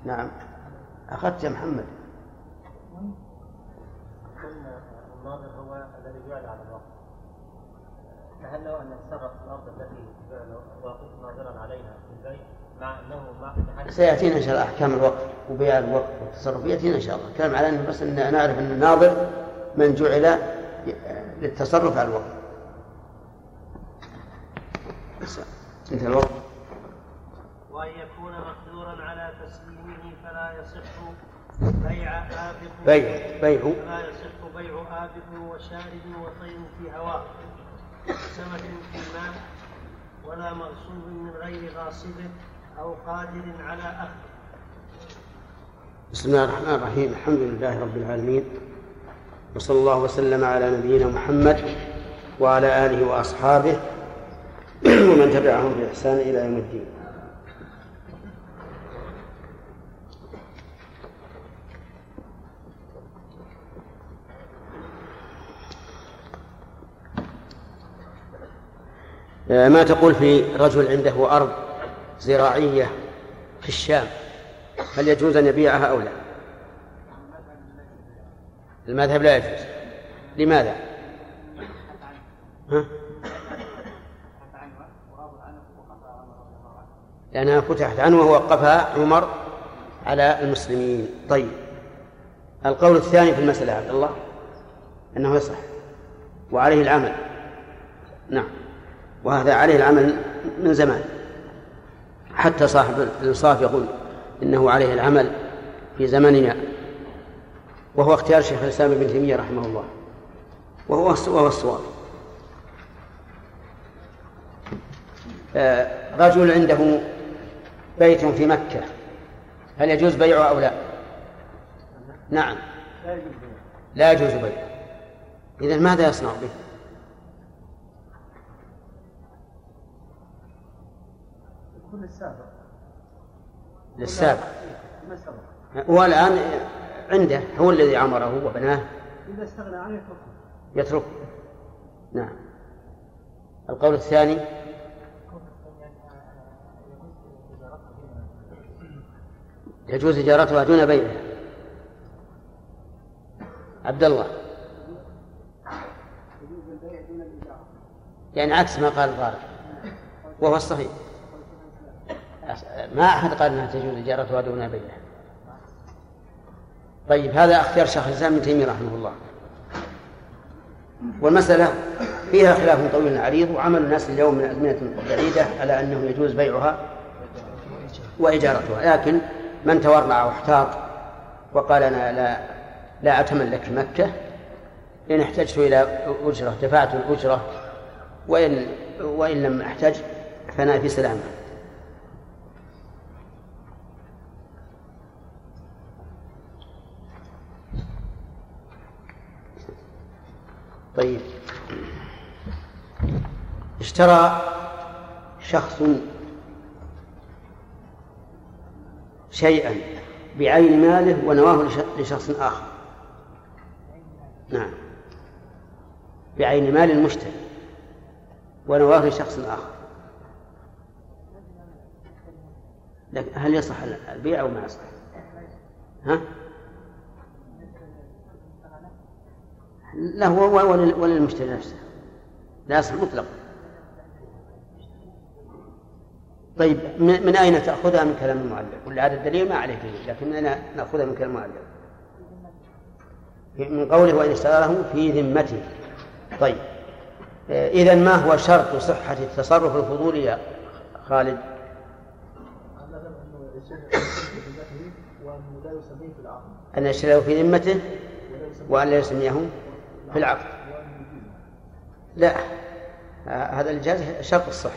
نعم. أخذت يا محمد. الناظر هو الذي جعل على الوقت فهل له أن يتصرف في الأرض التي واقف ناظرا عليها في البيع مع أنه مع تحدي سيأتينا إن شاء الله أحكام الوقف وبيع الوقف والتصرف. يأتينا إن شاء الله. كلام على أنه بس أن نعرف أن الناظر من جعل للتصرف على الوقف بس. انتهى الوقت. وأن يكون فلا يصح بيع. آبق بيع. بيع فلا يصح بيع آبق وشارب وطير في هواء سمك في الماء ولا مغصوب من غير غاصبه أو قادر على أخذه بسم الله الرحمن الرحيم. الحمد لله رب العالمين. وصلى الله وسلم على نبينا محمد وعلى آله وأصحابه ومن تبعهم بإحسان إلى يوم الدين. ما تقول في رجل عنده أرض زراعية في الشام هل يجوز أن يبيعها أو لا؟ المذهب لا يجوز. لماذا؟ ها؟ لأنها فتحت عنه ووقفها عمر على المسلمين. طيب. القول الثاني في المسألة عبد الله أنه يصح وعليه العمل. نعم. وهذا عليه العمل من زمان. حتى صاحب الإنصاف يقول إنه عليه العمل في زمننا. وهو اختيار شيخ الإسلام ابن تيمية رحمه الله. وهو وهو الصواب. آه، رجل عنده بيت في مكة. هل يجوز بيعه أو لا؟ نعم. لا يجوز بيعه. إذا ماذا يصنع به؟ يكون السابق. للسابق. هو الآن عنده هو الذي عمره وبناه. إذا استغنى عنه يتركه. يتركه. نعم. القول الثاني. يجوز إجارتها دون بيعها عبد الله. يعني عكس ما قال الغارب وهو الصحيح. ما أحد قال أنها تجوز إجارتها دون بيعها طيب هذا اختيار شيخ الإسلام ابن تيمية رحمه الله. والمسألة فيها خلاف طويل عريض وعمل الناس اليوم من أزمنة بعيدة على أنه يجوز بيعها وإجارتها. لكن من تورع واحتاط وقال أنا لا لا أتملك مكة إن احتجت إلى أجرة دفعت الأجرة وإن وإن لم أحتج فأنا في سلامة. طيب اشترى شخص شيئا بعين ماله ونواه لشخص آخر نعم بعين مال المشتري ونواه لشخص آخر لكن هل يصح البيع أو ما يصح؟ ها؟ لا هو وللمشتري نفسه. لا يصح مطلقا طيب من أين تأخذها من كلام المؤلف؟ ولا هذا الدليل ما عليه دليل لكننا نأخذها من كلام المؤلف؟ من قوله وإن اشترى له في ذمته. طيب. إذا ما هو شرط صحة التصرف الفضولي يا خالد؟ أن يشتريه في ذمته وأن لا يسميه. في العقد لا. هذا الجاز شرط الصحة.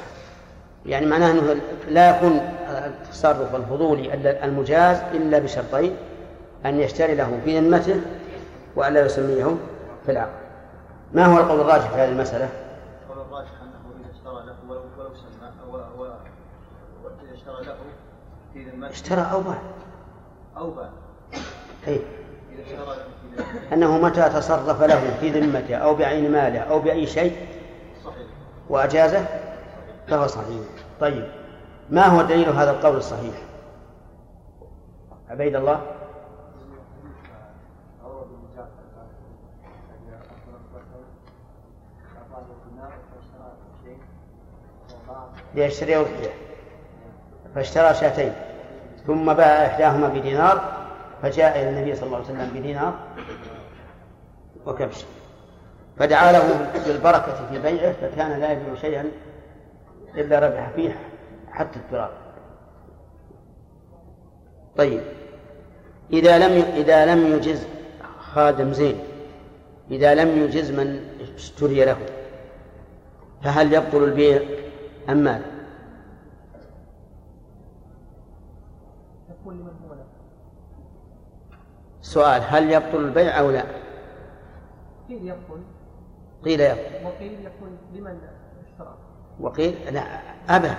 يعني معناه أنه لا يكون التصرف الفضولي المجاز إلا بشرطين أن يشتري له في ذمته وأن لا يسميه في العقد ما هو القول الراجح في هذه المسألة؟ القول الراجح أنه إذا اشترى له ولو ولو سمى وإذا اشترى له في ذمته اشترى أو باع. أو باع. أي أنه متى تصرف له في ذمته أو بعين ماله أو بأي شيء وأجازه فهو صحيح. طيب ما هو دليل هذا القول الصحيح؟ عبيد الله؟ ليشتري فاشترى شاتين ثم باع إحداهما بدينار فجاء إلى النبي صلى الله عليه وسلم بدينار وكبش. فدعا له بالبركة في بيعه فكان لا يبيع شيئا إلا ربح فيه حتى التراب. طيب. إذا لم إذا لم يجز خادم زين إذا لم يجز من اشتري له فهل يبطل البيع أم ماذا؟ يكون لمن هو له سؤال هل يبطل البيع أو لا؟ قيل يبطل. قيل يبطل. وقيل يكون لمن اشترى. وقيل؟ لا أبدا.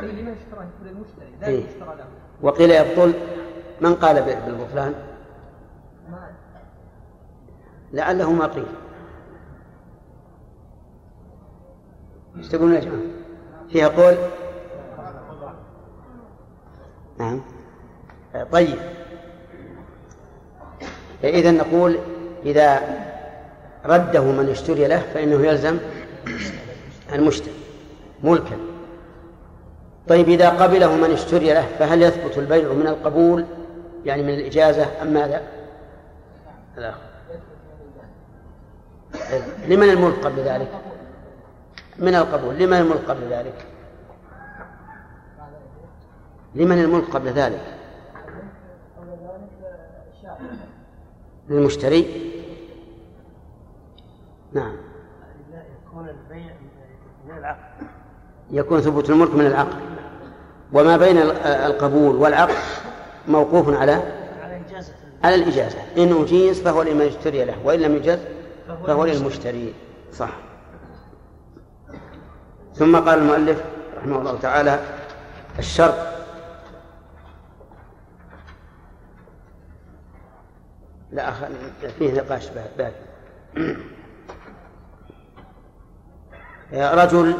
قيل لمن اشترى يكون المشتري لا إيه. يشترى له. وقيل يبطل. من قال بالبطلان؟ ما لعله ما قيل. إيش تقولون يا جماعة؟ فيها قول؟ نعم. طيب. إذا نقول إذا رده من اشتري له فإنه يلزم المشتري ملكا طيب إذا قبله من اشتري له فهل يثبت البيع من القبول يعني من الإجازة أم ماذا؟ لا لمن الملك قبل ذلك؟ من القبول لمن الملك قبل ذلك؟ لمن الملك قبل ذلك؟ للمشتري. نعم. يكون البيع من العقد يكون ثبوت الملك من العقد وما بين القبول والعقد موقوف على على إجازة على الإجازة. إن أجيز فهو لمن اشتري له وإن لم يجز فهو للمشتري. صح. ثم قال المؤلف رحمه الله تعالى الشرط لا أخ... فيه نقاش بعد رجل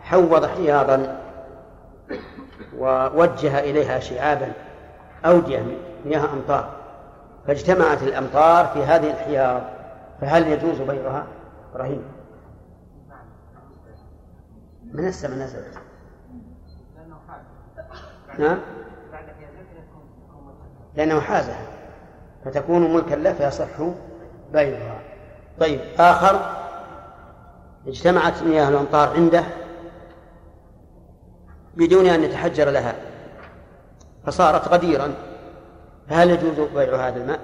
حوض حياضا ووجه إليها شعابا أودية مياه أمطار. فاجتمعت الأمطار في هذه الحياض فهل يجوز بيعها؟ رهيب من السماء نزلت نعم؟ لأنه حازها. فتكون ملكا له فيصح بيعها طيب آخر. اجتمعت مياه الأمطار عنده بدون أن يتحجر لها فصارت غديرا. فهل يجوز بيع هذا الماء؟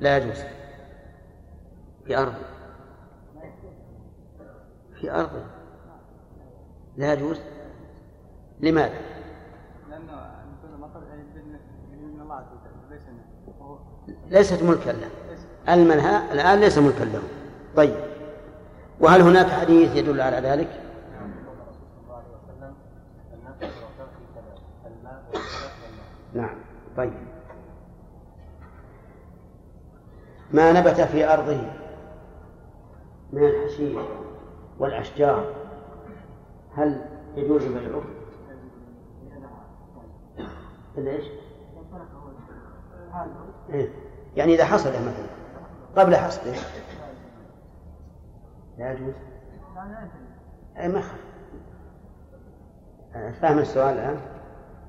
لا يجوز. في أرض. في أرض. لا يجوز. لماذا؟ لأنه يكون مطر من الله عز وجل ليس منه. ليست ملكا له المنها الآن ليس ملكا له طيب وهل هناك حديث يدل على ذلك؟ نعم طيب ما نبت في أرضه من الحشيش والأشجار هل يجوز بيعه؟ ليش؟ إيه؟ يعني إذا حصل مثلا قبل حصده لا يجوز أي ما. فاهم السؤال الآن؟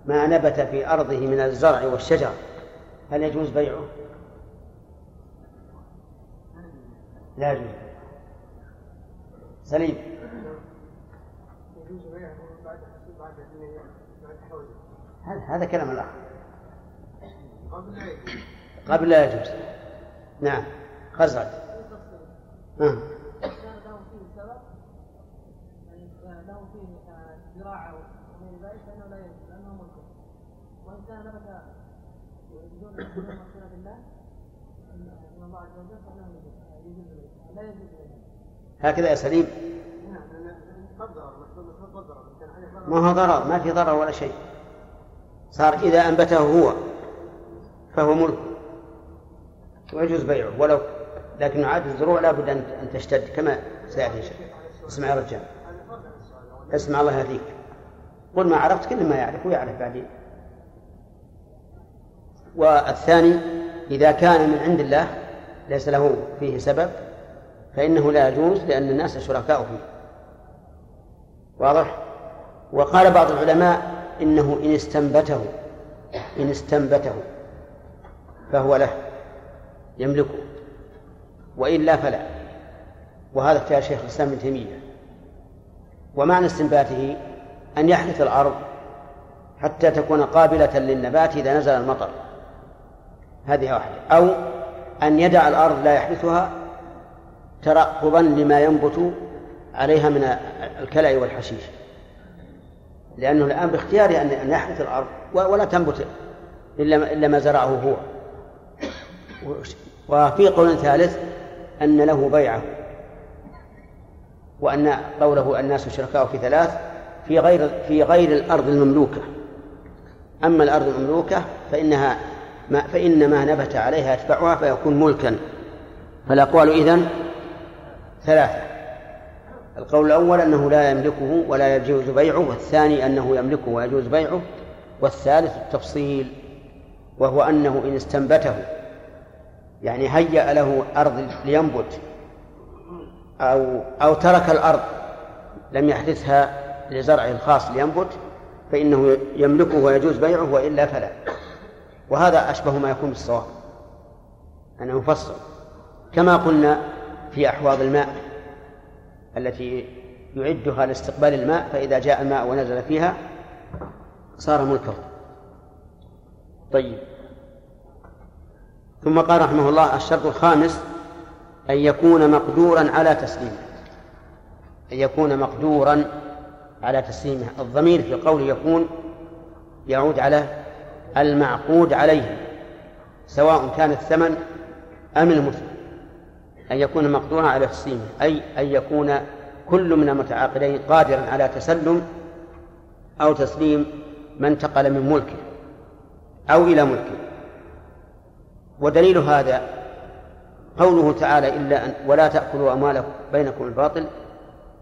ما نبت في أرضه من الزرع والشجر هل يجوز بيعه؟ لا يجوز سليم هذا كلام الآخر قبل لا يجوز. نعم. خزرج. ذلك. هكذا يا سليم. نعم ما هو ضرر؟ ما في ضرر ولا شيء. صار إذا أنبته هو فهو ملك. ويجوز بيعه ولو لكن عاد الزروع لا بد أن تشتد كما سيأتي إن اسمع يا رجال. اسمع الله يهديك. قل ما عرفت كل ما يعرف ويعرف بعدين. والثاني إذا كان من عند الله ليس له فيه سبب فإنه لا يجوز لأن الناس شركاء فيه. واضح؟ وقال بعض العلماء إنه إن استنبته إن استنبته فهو له. يملكه. وإلا فلا. وهذا اختيار شيخ الإسلام ابن تيمية. ومعنى استنباته أن يحرث الأرض حتى تكون قابلة للنبات إذا نزل المطر. هذه واحدة. أو أن يدع الأرض لا يحدثها ترقبا لما ينبت عليها من الكلأ والحشيش. لأنه الآن باختياره أن يحدث الأرض ولا تنبت إلا ما زرعه هو. وفي قول ثالث أن له بيعة وأن قوله الناس شركاء في ثلاث في غير في غير الأرض المملوكة. أما الأرض المملوكة فإنها ما فإن ما نبت عليها يتبعها فيكون ملكا. فالأقوال إذن ثلاثة. القول الأول أنه لا يملكه ولا يجوز بيعه والثاني أنه يملكه ويجوز بيعه والثالث التفصيل وهو أنه إن استنبته. يعني هيأ له أرض لينبت أو أو ترك الأرض لم يحدثها لزرعه الخاص لينبت فإنه يملكه ويجوز بيعه وإلا فلا. وهذا أشبه ما يكون بالصواب. أنه يفصل كما قلنا في أحواض الماء التي يعدها لاستقبال الماء فإذا جاء الماء ونزل فيها صار ملكه. طيب. ثم قال رحمه الله الشرط الخامس أن يكون مقدورا على تسليمه. أن يكون مقدورا على تسليمه. الضمير في قوله يكون يعود على المعقود عليه سواء كان الثمن أم المثل أن يكون مقدورا على تسليمه أي أن يكون كل من المتعاقدين قادرا على تسلم أو تسليم ما انتقل من ملكه أو إلى ملكه. ودليل هذا قوله تعالى إلا أن ولا تأكلوا أموالكم بينكم الباطل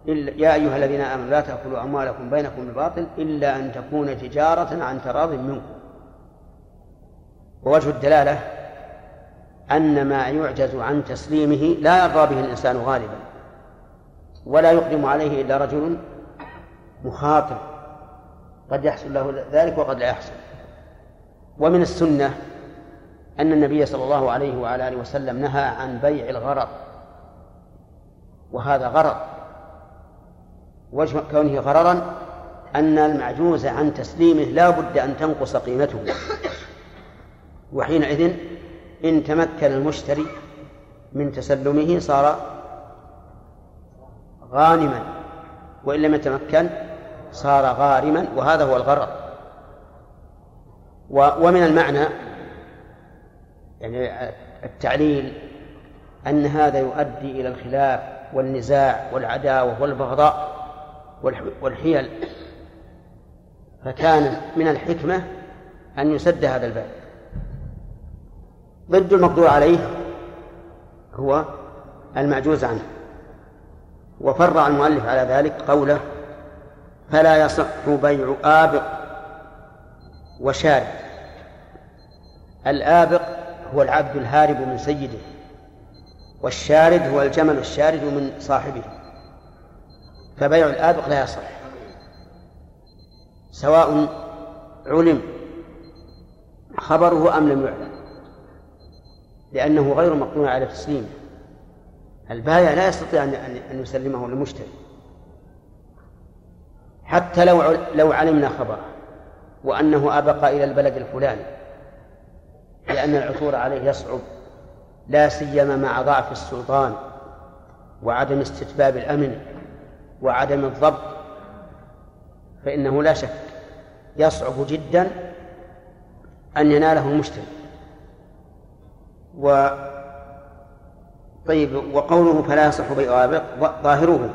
إلا يا أيها الذين آمنوا لا تأكلوا أموالكم بينكم بالباطل إلا أن تكون تجارة عن تراض منكم. ووجه الدلالة أن ما يعجز عن تسليمه لا يرضى به الإنسان غالبا ولا يقدم عليه إلا رجل مخاطر. قد يحصل له ذلك وقد لا يحصل. ومن السنة أن النبي صلى الله عليه وعلى آله وسلم نهى عن بيع الغرض وهذا غرض. وجه كونه غررا أن المعجوز عن تسليمه لا بد أن تنقص قيمته. وحينئذ إن تمكن المشتري من تسلمه صار غانما وإن لم يتمكن صار غارما وهذا هو الغرر ومن المعنى يعني التعليل أن هذا يؤدي إلى الخلاف والنزاع والعداوة والبغضاء والحيل. فكان من الحكمة أن يسد هذا الباب. ضد المقدور عليه هو المعجوز عنه. وفرع المؤلف على ذلك قوله فلا يصح بيع آبق وشارد الآبق هو العبد الهارب من سيده والشارد هو الجمل الشارد من صاحبه. فبيع الآبق لا يصح. سواء علم خبره أم لم يعلم. لأنه غير مقنوع على تسليمه البائع لا يستطيع أن يسلمه للمشتري. حتى لو لو علمنا خبره وأنه أبقى إلى البلد الفلاني. لأن العثور عليه يصعب لا سيما مع ضعف السلطان وعدم استتباب الأمن وعدم الضبط فإنه لا شك يصعب جدا أن يناله المشتري و طيب وقوله فلا يصح بيع ظاهره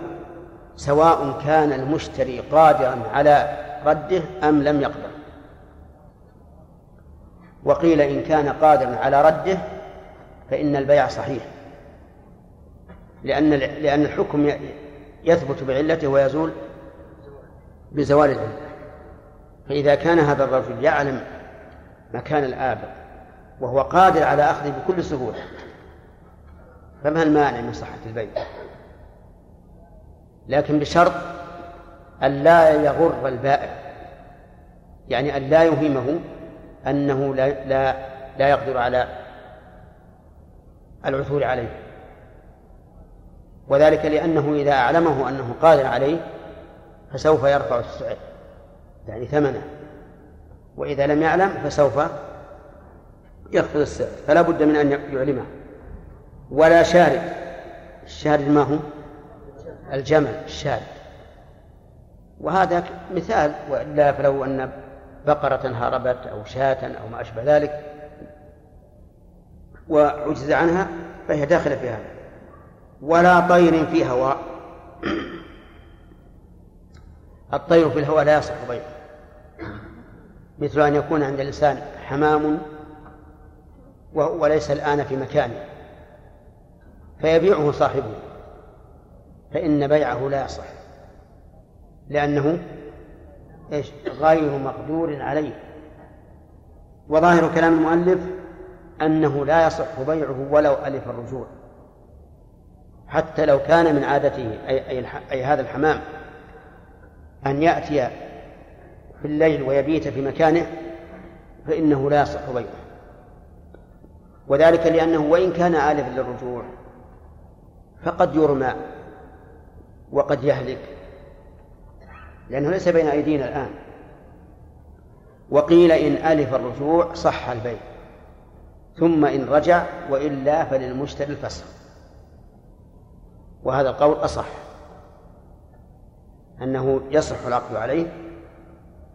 سواء كان المشتري قادرا على رده أم لم يقدر. وقيل إن كان قادرا على رده فإن البيع صحيح. لأن لأن الحكم يثبت بعلته ويزول بزوال العلة. فإذا كان هذا الرجل يعلم مكان الآبق وهو قادر على أخذه بكل سهولة فما المانع من صحة البيع؟ لكن بشرط أن لا يغر البائع يعني أن لا يوهمه أنه لا لا لا يقدر على العثور عليه. وذلك لأنه إذا أعلمه أنه قادر عليه فسوف يرفع السعر يعني ثمنه. وإذا لم يعلم فسوف يخفض السعر. فلا بد من أن يعلمه. ولا شارد. الشارد ما هو؟ الجمل الشارد. وهذا مثال وإلا فلو أن بقرة هربت أو شاة أو ما أشبه ذلك وعجز عنها فهي داخلة في هذا. ولا طير في هواء. الطير في الهواء لا يصح بيعه. مثل أن يكون عند الإنسان حمام وهو ليس الآن في مكانه فيبيعه صاحبه. فإن بيعه لا يصح لأنه إيش؟ غير مقدور عليه. وظاهر كلام المؤلف أنه لا يصح بيعه ولو ألف الرجوع. حتى لو كان من عادته أي, أي, أي هذا الحمام أن يأتي في الليل ويبيت في مكانه فإنه لا يصح بيعه. وذلك لأنه وإن كان آلفا للرجوع فقد يرمى وقد يهلك. لأنه ليس بين أيدينا الآن. وقيل إن ألف الرجوع صح البيع ثم إن رجع وإلا فللمشتري الفسخ. وهذا القول أصح. أنه يصح العقد عليه.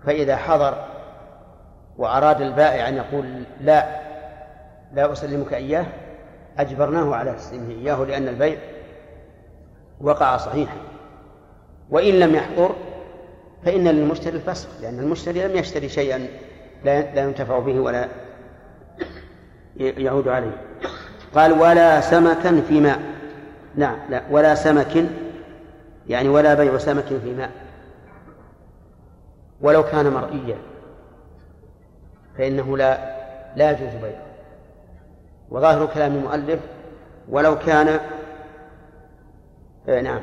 فإذا حضر وأراد البائع أن يقول لا لا أسلمك إياه أجبرناه على تسليمه إياه لأن البيع وقع صحيحا. وإن لم يحضر فإن للمشتري الفسخ لأن المشتري لم يشتري شيئا لا ينتفع به ولا يعود عليه. قال ولا سمكا في ماء. نعم لا ولا سمك يعني ولا بيع سمك في ماء. ولو كان مرئيا فإنه لا لا يجوز بيعه. وظاهر كلام المؤلف ولو كان آه نعم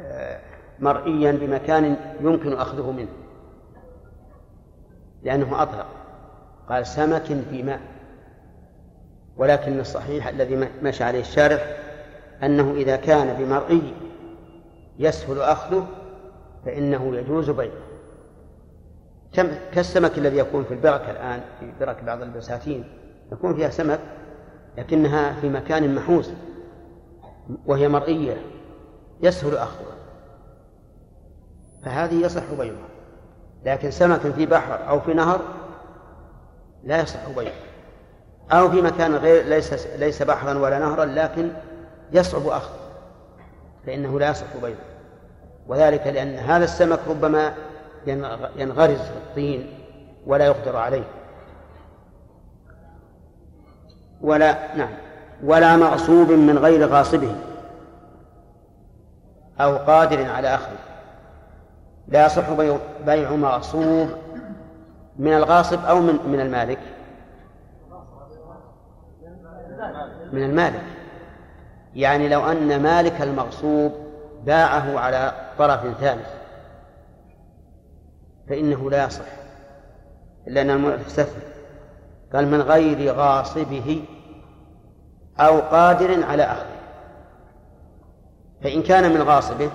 آه مرئيا بمكان يمكن أخذه منه لأنه أطلق قال سمك في ماء. ولكن الصحيح الذي مشى عليه الشارح أنه إذا كان بمرئي يسهل أخذه فإنه يجوز بيعه. كالسمك الذي يكون في البركة الآن في برك بعض البساتين يكون فيها سمك لكنها في مكان محوس وهي مرئية يسهل أخذها فهذه يصح بيعها. لكن سمك في بحر أو في نهر لا يصح بيعه أو في مكان غير ليس ليس بحرا ولا نهرا لكن يصعب أخذه. فإنه لا يصح بيعه. وذلك لأن هذا السمك ربما ينغرز في الطين ولا يقدر عليه. ولا نعم ولا مغصوب من غير غاصبه أو قادر على أخذه. لا يصح بيع مغصوب من الغاصب أو من من المالك. من المالك. يعني لو أن مالك المغصوب باعه على طرف ثالث. فإنه لا يصح. إلا أن المؤلف قال من غير غاصبه أو قادر على أخذه. فإن كان من غاصبه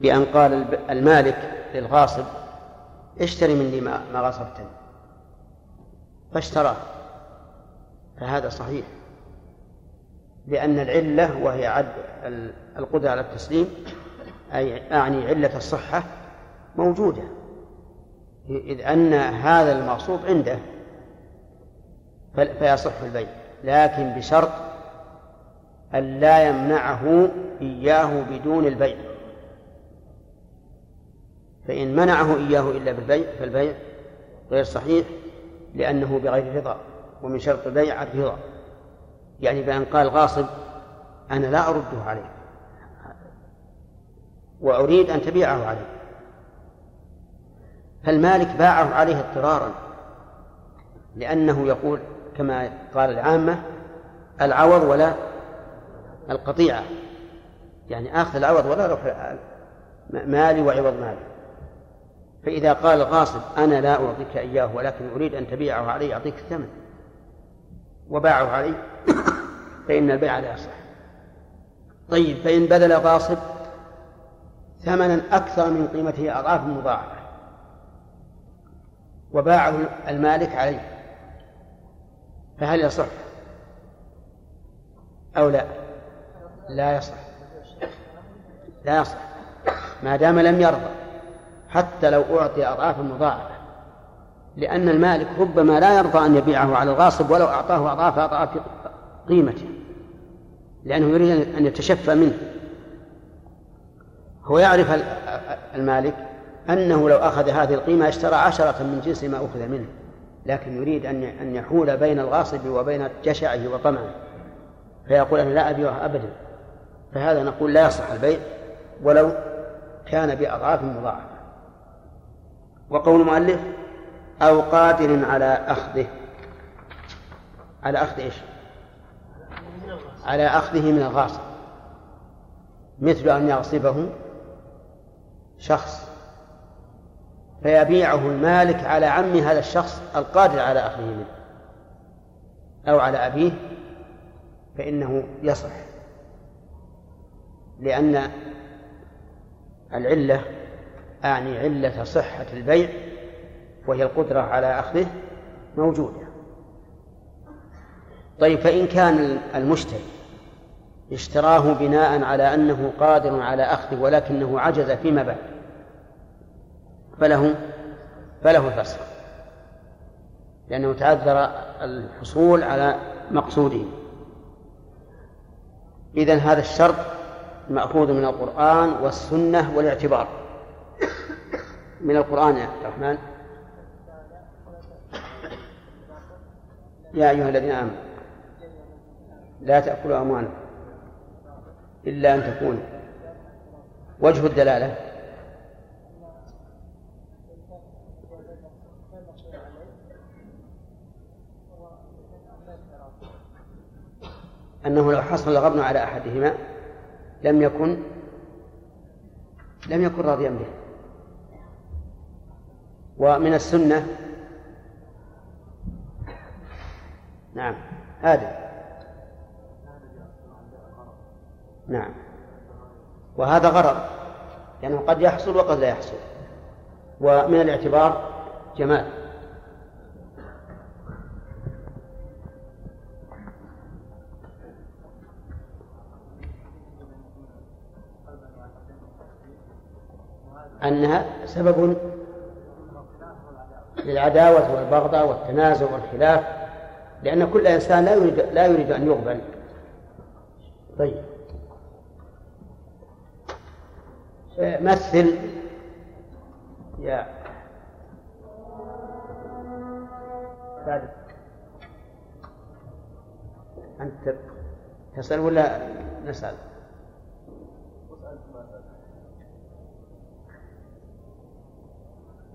بأن قال المالك للغاصب اشتري مني ما غصبتني فاشتراه. فهذا صحيح. لأن العلة وهي عد القدرة على التسليم أي أعني علة الصحة موجودة. إذ أن هذا المغصوب عنده. فيصح البيع. لكن بشرط أن لا يمنعه إياه بدون البيع. فإن منعه إياه إلا بالبيع فالبيع غير صحيح لأنه بغير رضا ومن شرط البيع الرضا. يعني بأن قال غاصب أنا لا أرده عليه وأريد أن تبيعه عليه فالمالك باعه عليه اضطرارا لأنه يقول كما قال العامة العوض ولا القطيعة. يعني آخذ العوض ولا روح مالي وعوض مالي. فإذا قال الغاصب أنا لا أعطيك إياه ولكن أريد أن تبيعه علي أعطيك الثمن. وباعه علي فإن البيع لا يصح. طيب فإن بذل غاصب ثمنا أكثر من قيمته أضعاف مضاعفة. وباعه المالك عليه. فهل يصح؟ أو لا؟ لا يصح. لا يصح. ما دام لم يرضى. حتى لو أعطي أضعافا مضاعفة. لأن المالك ربما لا يرضى أن يبيعه على الغاصب ولو أعطاه أضعاف أضعاف قيمته. لأنه يريد أن يتشفى منه. هو يعرف المالك أنه لو أخذ هذه القيمة اشترى عشرة من جنس ما أخذ منه. لكن يريد أن أن يحول بين الغاصب وبين جشعه وطمعه. فيقول أنا لا أبيعها أبدا. فهذا نقول لا يصح البيع ولو كان بأضعاف مضاعفة. وقول المؤلف أو قادر على أخذه. على أخذ إيش؟ على أخذه من الغاصب. مثل أن يغصبه شخص فيبيعه المالك على عم هذا الشخص القادر على أخذه منه. أو على أبيه فإنه يصح. لأن العلة أعني علة صحة البيع وهي القدرة على أخذه موجودة. طيب فإن كان المشتري اشتراه بناء على أنه قادر على أخذه ولكنه عجز فيما بعد فله فله الفسخ لأنه تعذر الحصول على مقصوده. إذن هذا الشرط مأخوذ من القرآن والسنة والاعتبار. من القرآن يا عبد الرحمن؟ يا أيها الذين آمنوا لا تأكلوا أموالكم إلا أن تكون وجه الدلالة. أنه لو حصل الغبن على أحدهما لم يكن لم يكن راضيا به. ومن السنة. نعم. هذا نعم. وهذا غرض لأنه قد يحصل وقد لا يحصل. ومن الاعتبار جمال. أنها سبب للعداوة والبغضاء والتنازع والخلاف لأن كل إنسان لا يريد لا يريد أن يقبل. طيب. مثل يا ثالث أنت تسأل ولا نسأل؟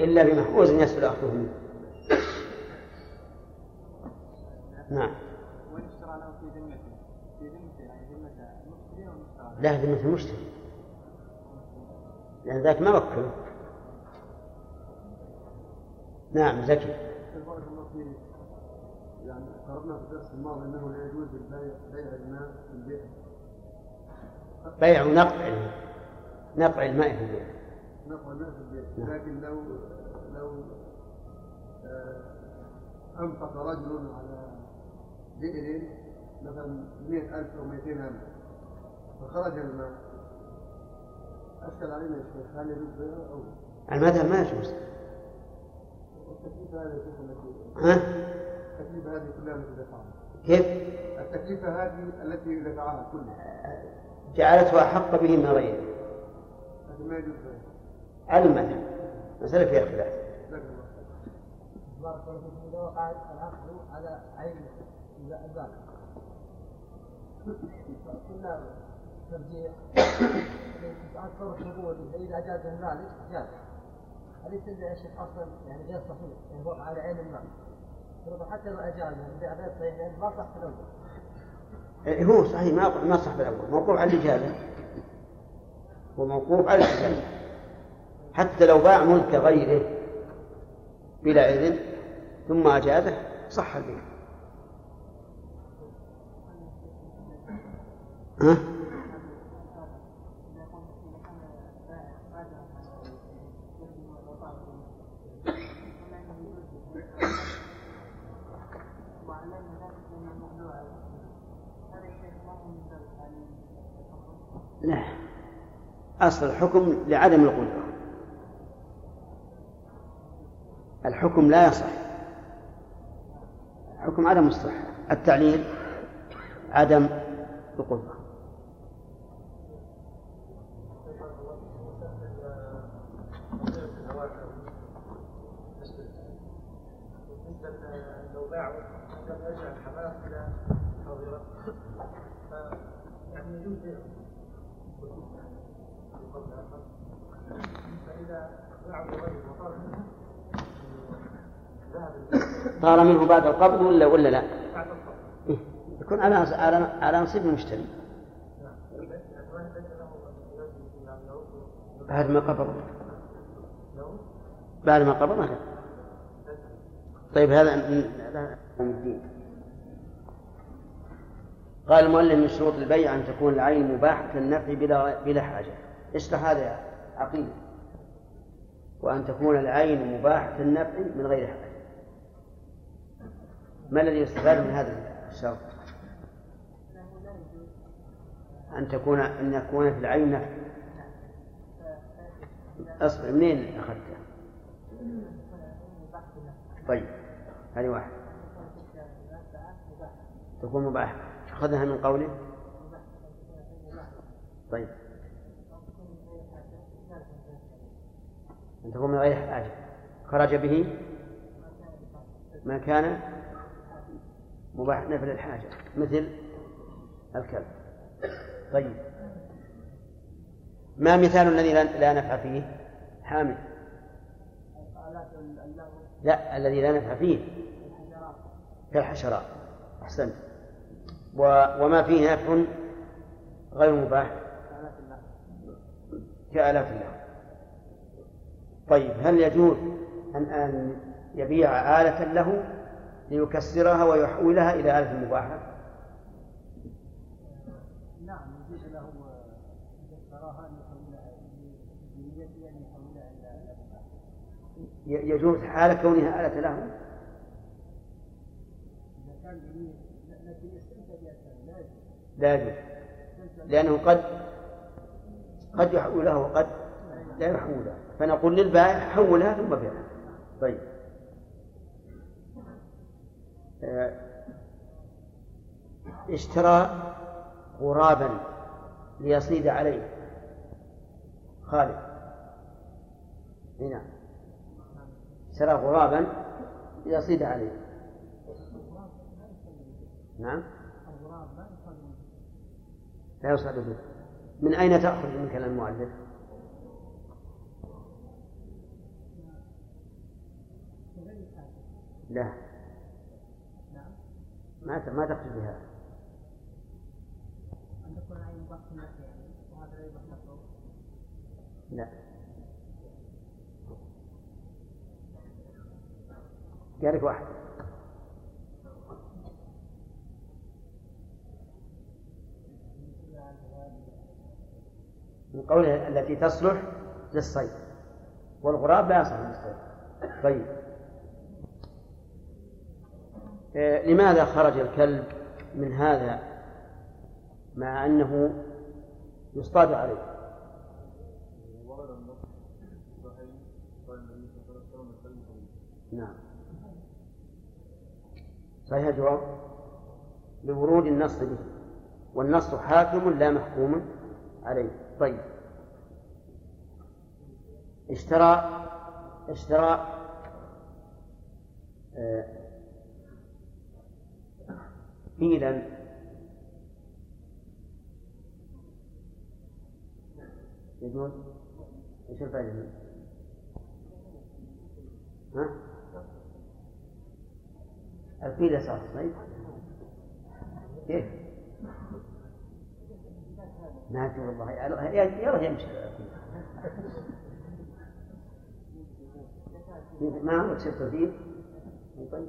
إلا بمحفوظ يسهل أخذه منه. نعم. لا ذمة المشتري لأن ذاك ما وكله نعم زكي. بارك الله فيك يعني قررنا في الدرس الماضي انه لا يجوز بيع الماء في البيع بيع نقع نقع الماء في البيع. نقع في. لكن لو لو آه، أنفق رجل على بئر مثلا 100000 أو 200000 فخرج الماء أشكل علينا يا شيخ هل يجوز لا؟ المذهب ما يجوز التكلفه هذه ها؟ التكلفه هذه كلها التي دفعها كيف؟ التكلفه هذه التي دفعها كلها جعلته أحق به من غيره لكن ما يجوز على المذهب مسألة فيها خلاف. بارك على عين ترجيح إذا أصلا يعني غير صحيح يعني على عين المال حتى لو أجاز يعني إذا ما صح الأول إيه، هو صحيح ما ما صح بالأول. موقوف على الإجازة هو موقوف على الإجازة حتى لو باع ملك غيره بلا إذن ثم أجازه صح البيع. ها؟ لا. أصل الحكم لعدم القدرة. الحكم لا يصح. الحكم عدم الصحة التعليل عدم القدرة لو باعوا لم يرجع الحمام إلى حاضره يعني يجوز بيعه فاذا باعوا الرجل وطار منه طار منه بعد القبض ولا ولا لا؟ إيه؟ يكون على على على نصيب المشتري بعد ما قبض. بعد ما قبض لا طيب هذا الدين. قال المؤلف من شروط البيع أن تكون العين مباحة النفع بلا بلا حاجة. اشرح هذا يا عقيل وأن تكون العين مباحة النفع من غير حاجة. ما الذي يستفاد من هذا الشرط؟ أن تكون أن يكون في العين نفع أصبر منين أخذته؟ طيب هذه واحدة. تكون مباحة. أخذها من قوله؟ طيب. أن تكون من غير حاجة. خرج به؟ ما كان مباح نفل الحاجة مثل الكلب. طيب. ما مثال الذي لا نفع فيه؟ حامل. لا الذي لا نفع فيه. كالحشرات. أحسنت. وما فيه نفع غير مباح؟ كآلات الله. طيب هل يجوز أن أن يبيع آلة له؟ ليكسرها ويحولها إلى آلة مباحة؟ نعم يجوز له أن يحولها إلى يجوز حال كونها آلة له. لا يجوز. لأنه قد قد يحولها وقد لا يحولها. فنقول للبائع حولها ثم بيعها طيب. آه، اشترى غرابا ليصيد عليه. خالد. هنا. اشترى غرابا ليصيد عليه. نعم. لا يصعد به. من أين تأخذ من كلام المؤلف؟ لا. ما ما تقصد بهذا أن تكون العين مباح النفع وهذا لا يباح لا. قال واحد. من قوله التي تصلح للصيد. والغراب لا يصلح للصيد. طيب. لماذا خرج الكلب من هذا مع أنه يصطاد عليه؟ نعم. صحيح الجواب لورود النص به. والنص حاكم لا محكوم عليه. طيب. اشترى اشترى فيلا يجوز إيش الفائدة منه؟ ها؟ الفيل صار طيب كيف؟ ما أدري والله يلا يمشي ما هو تصير طيب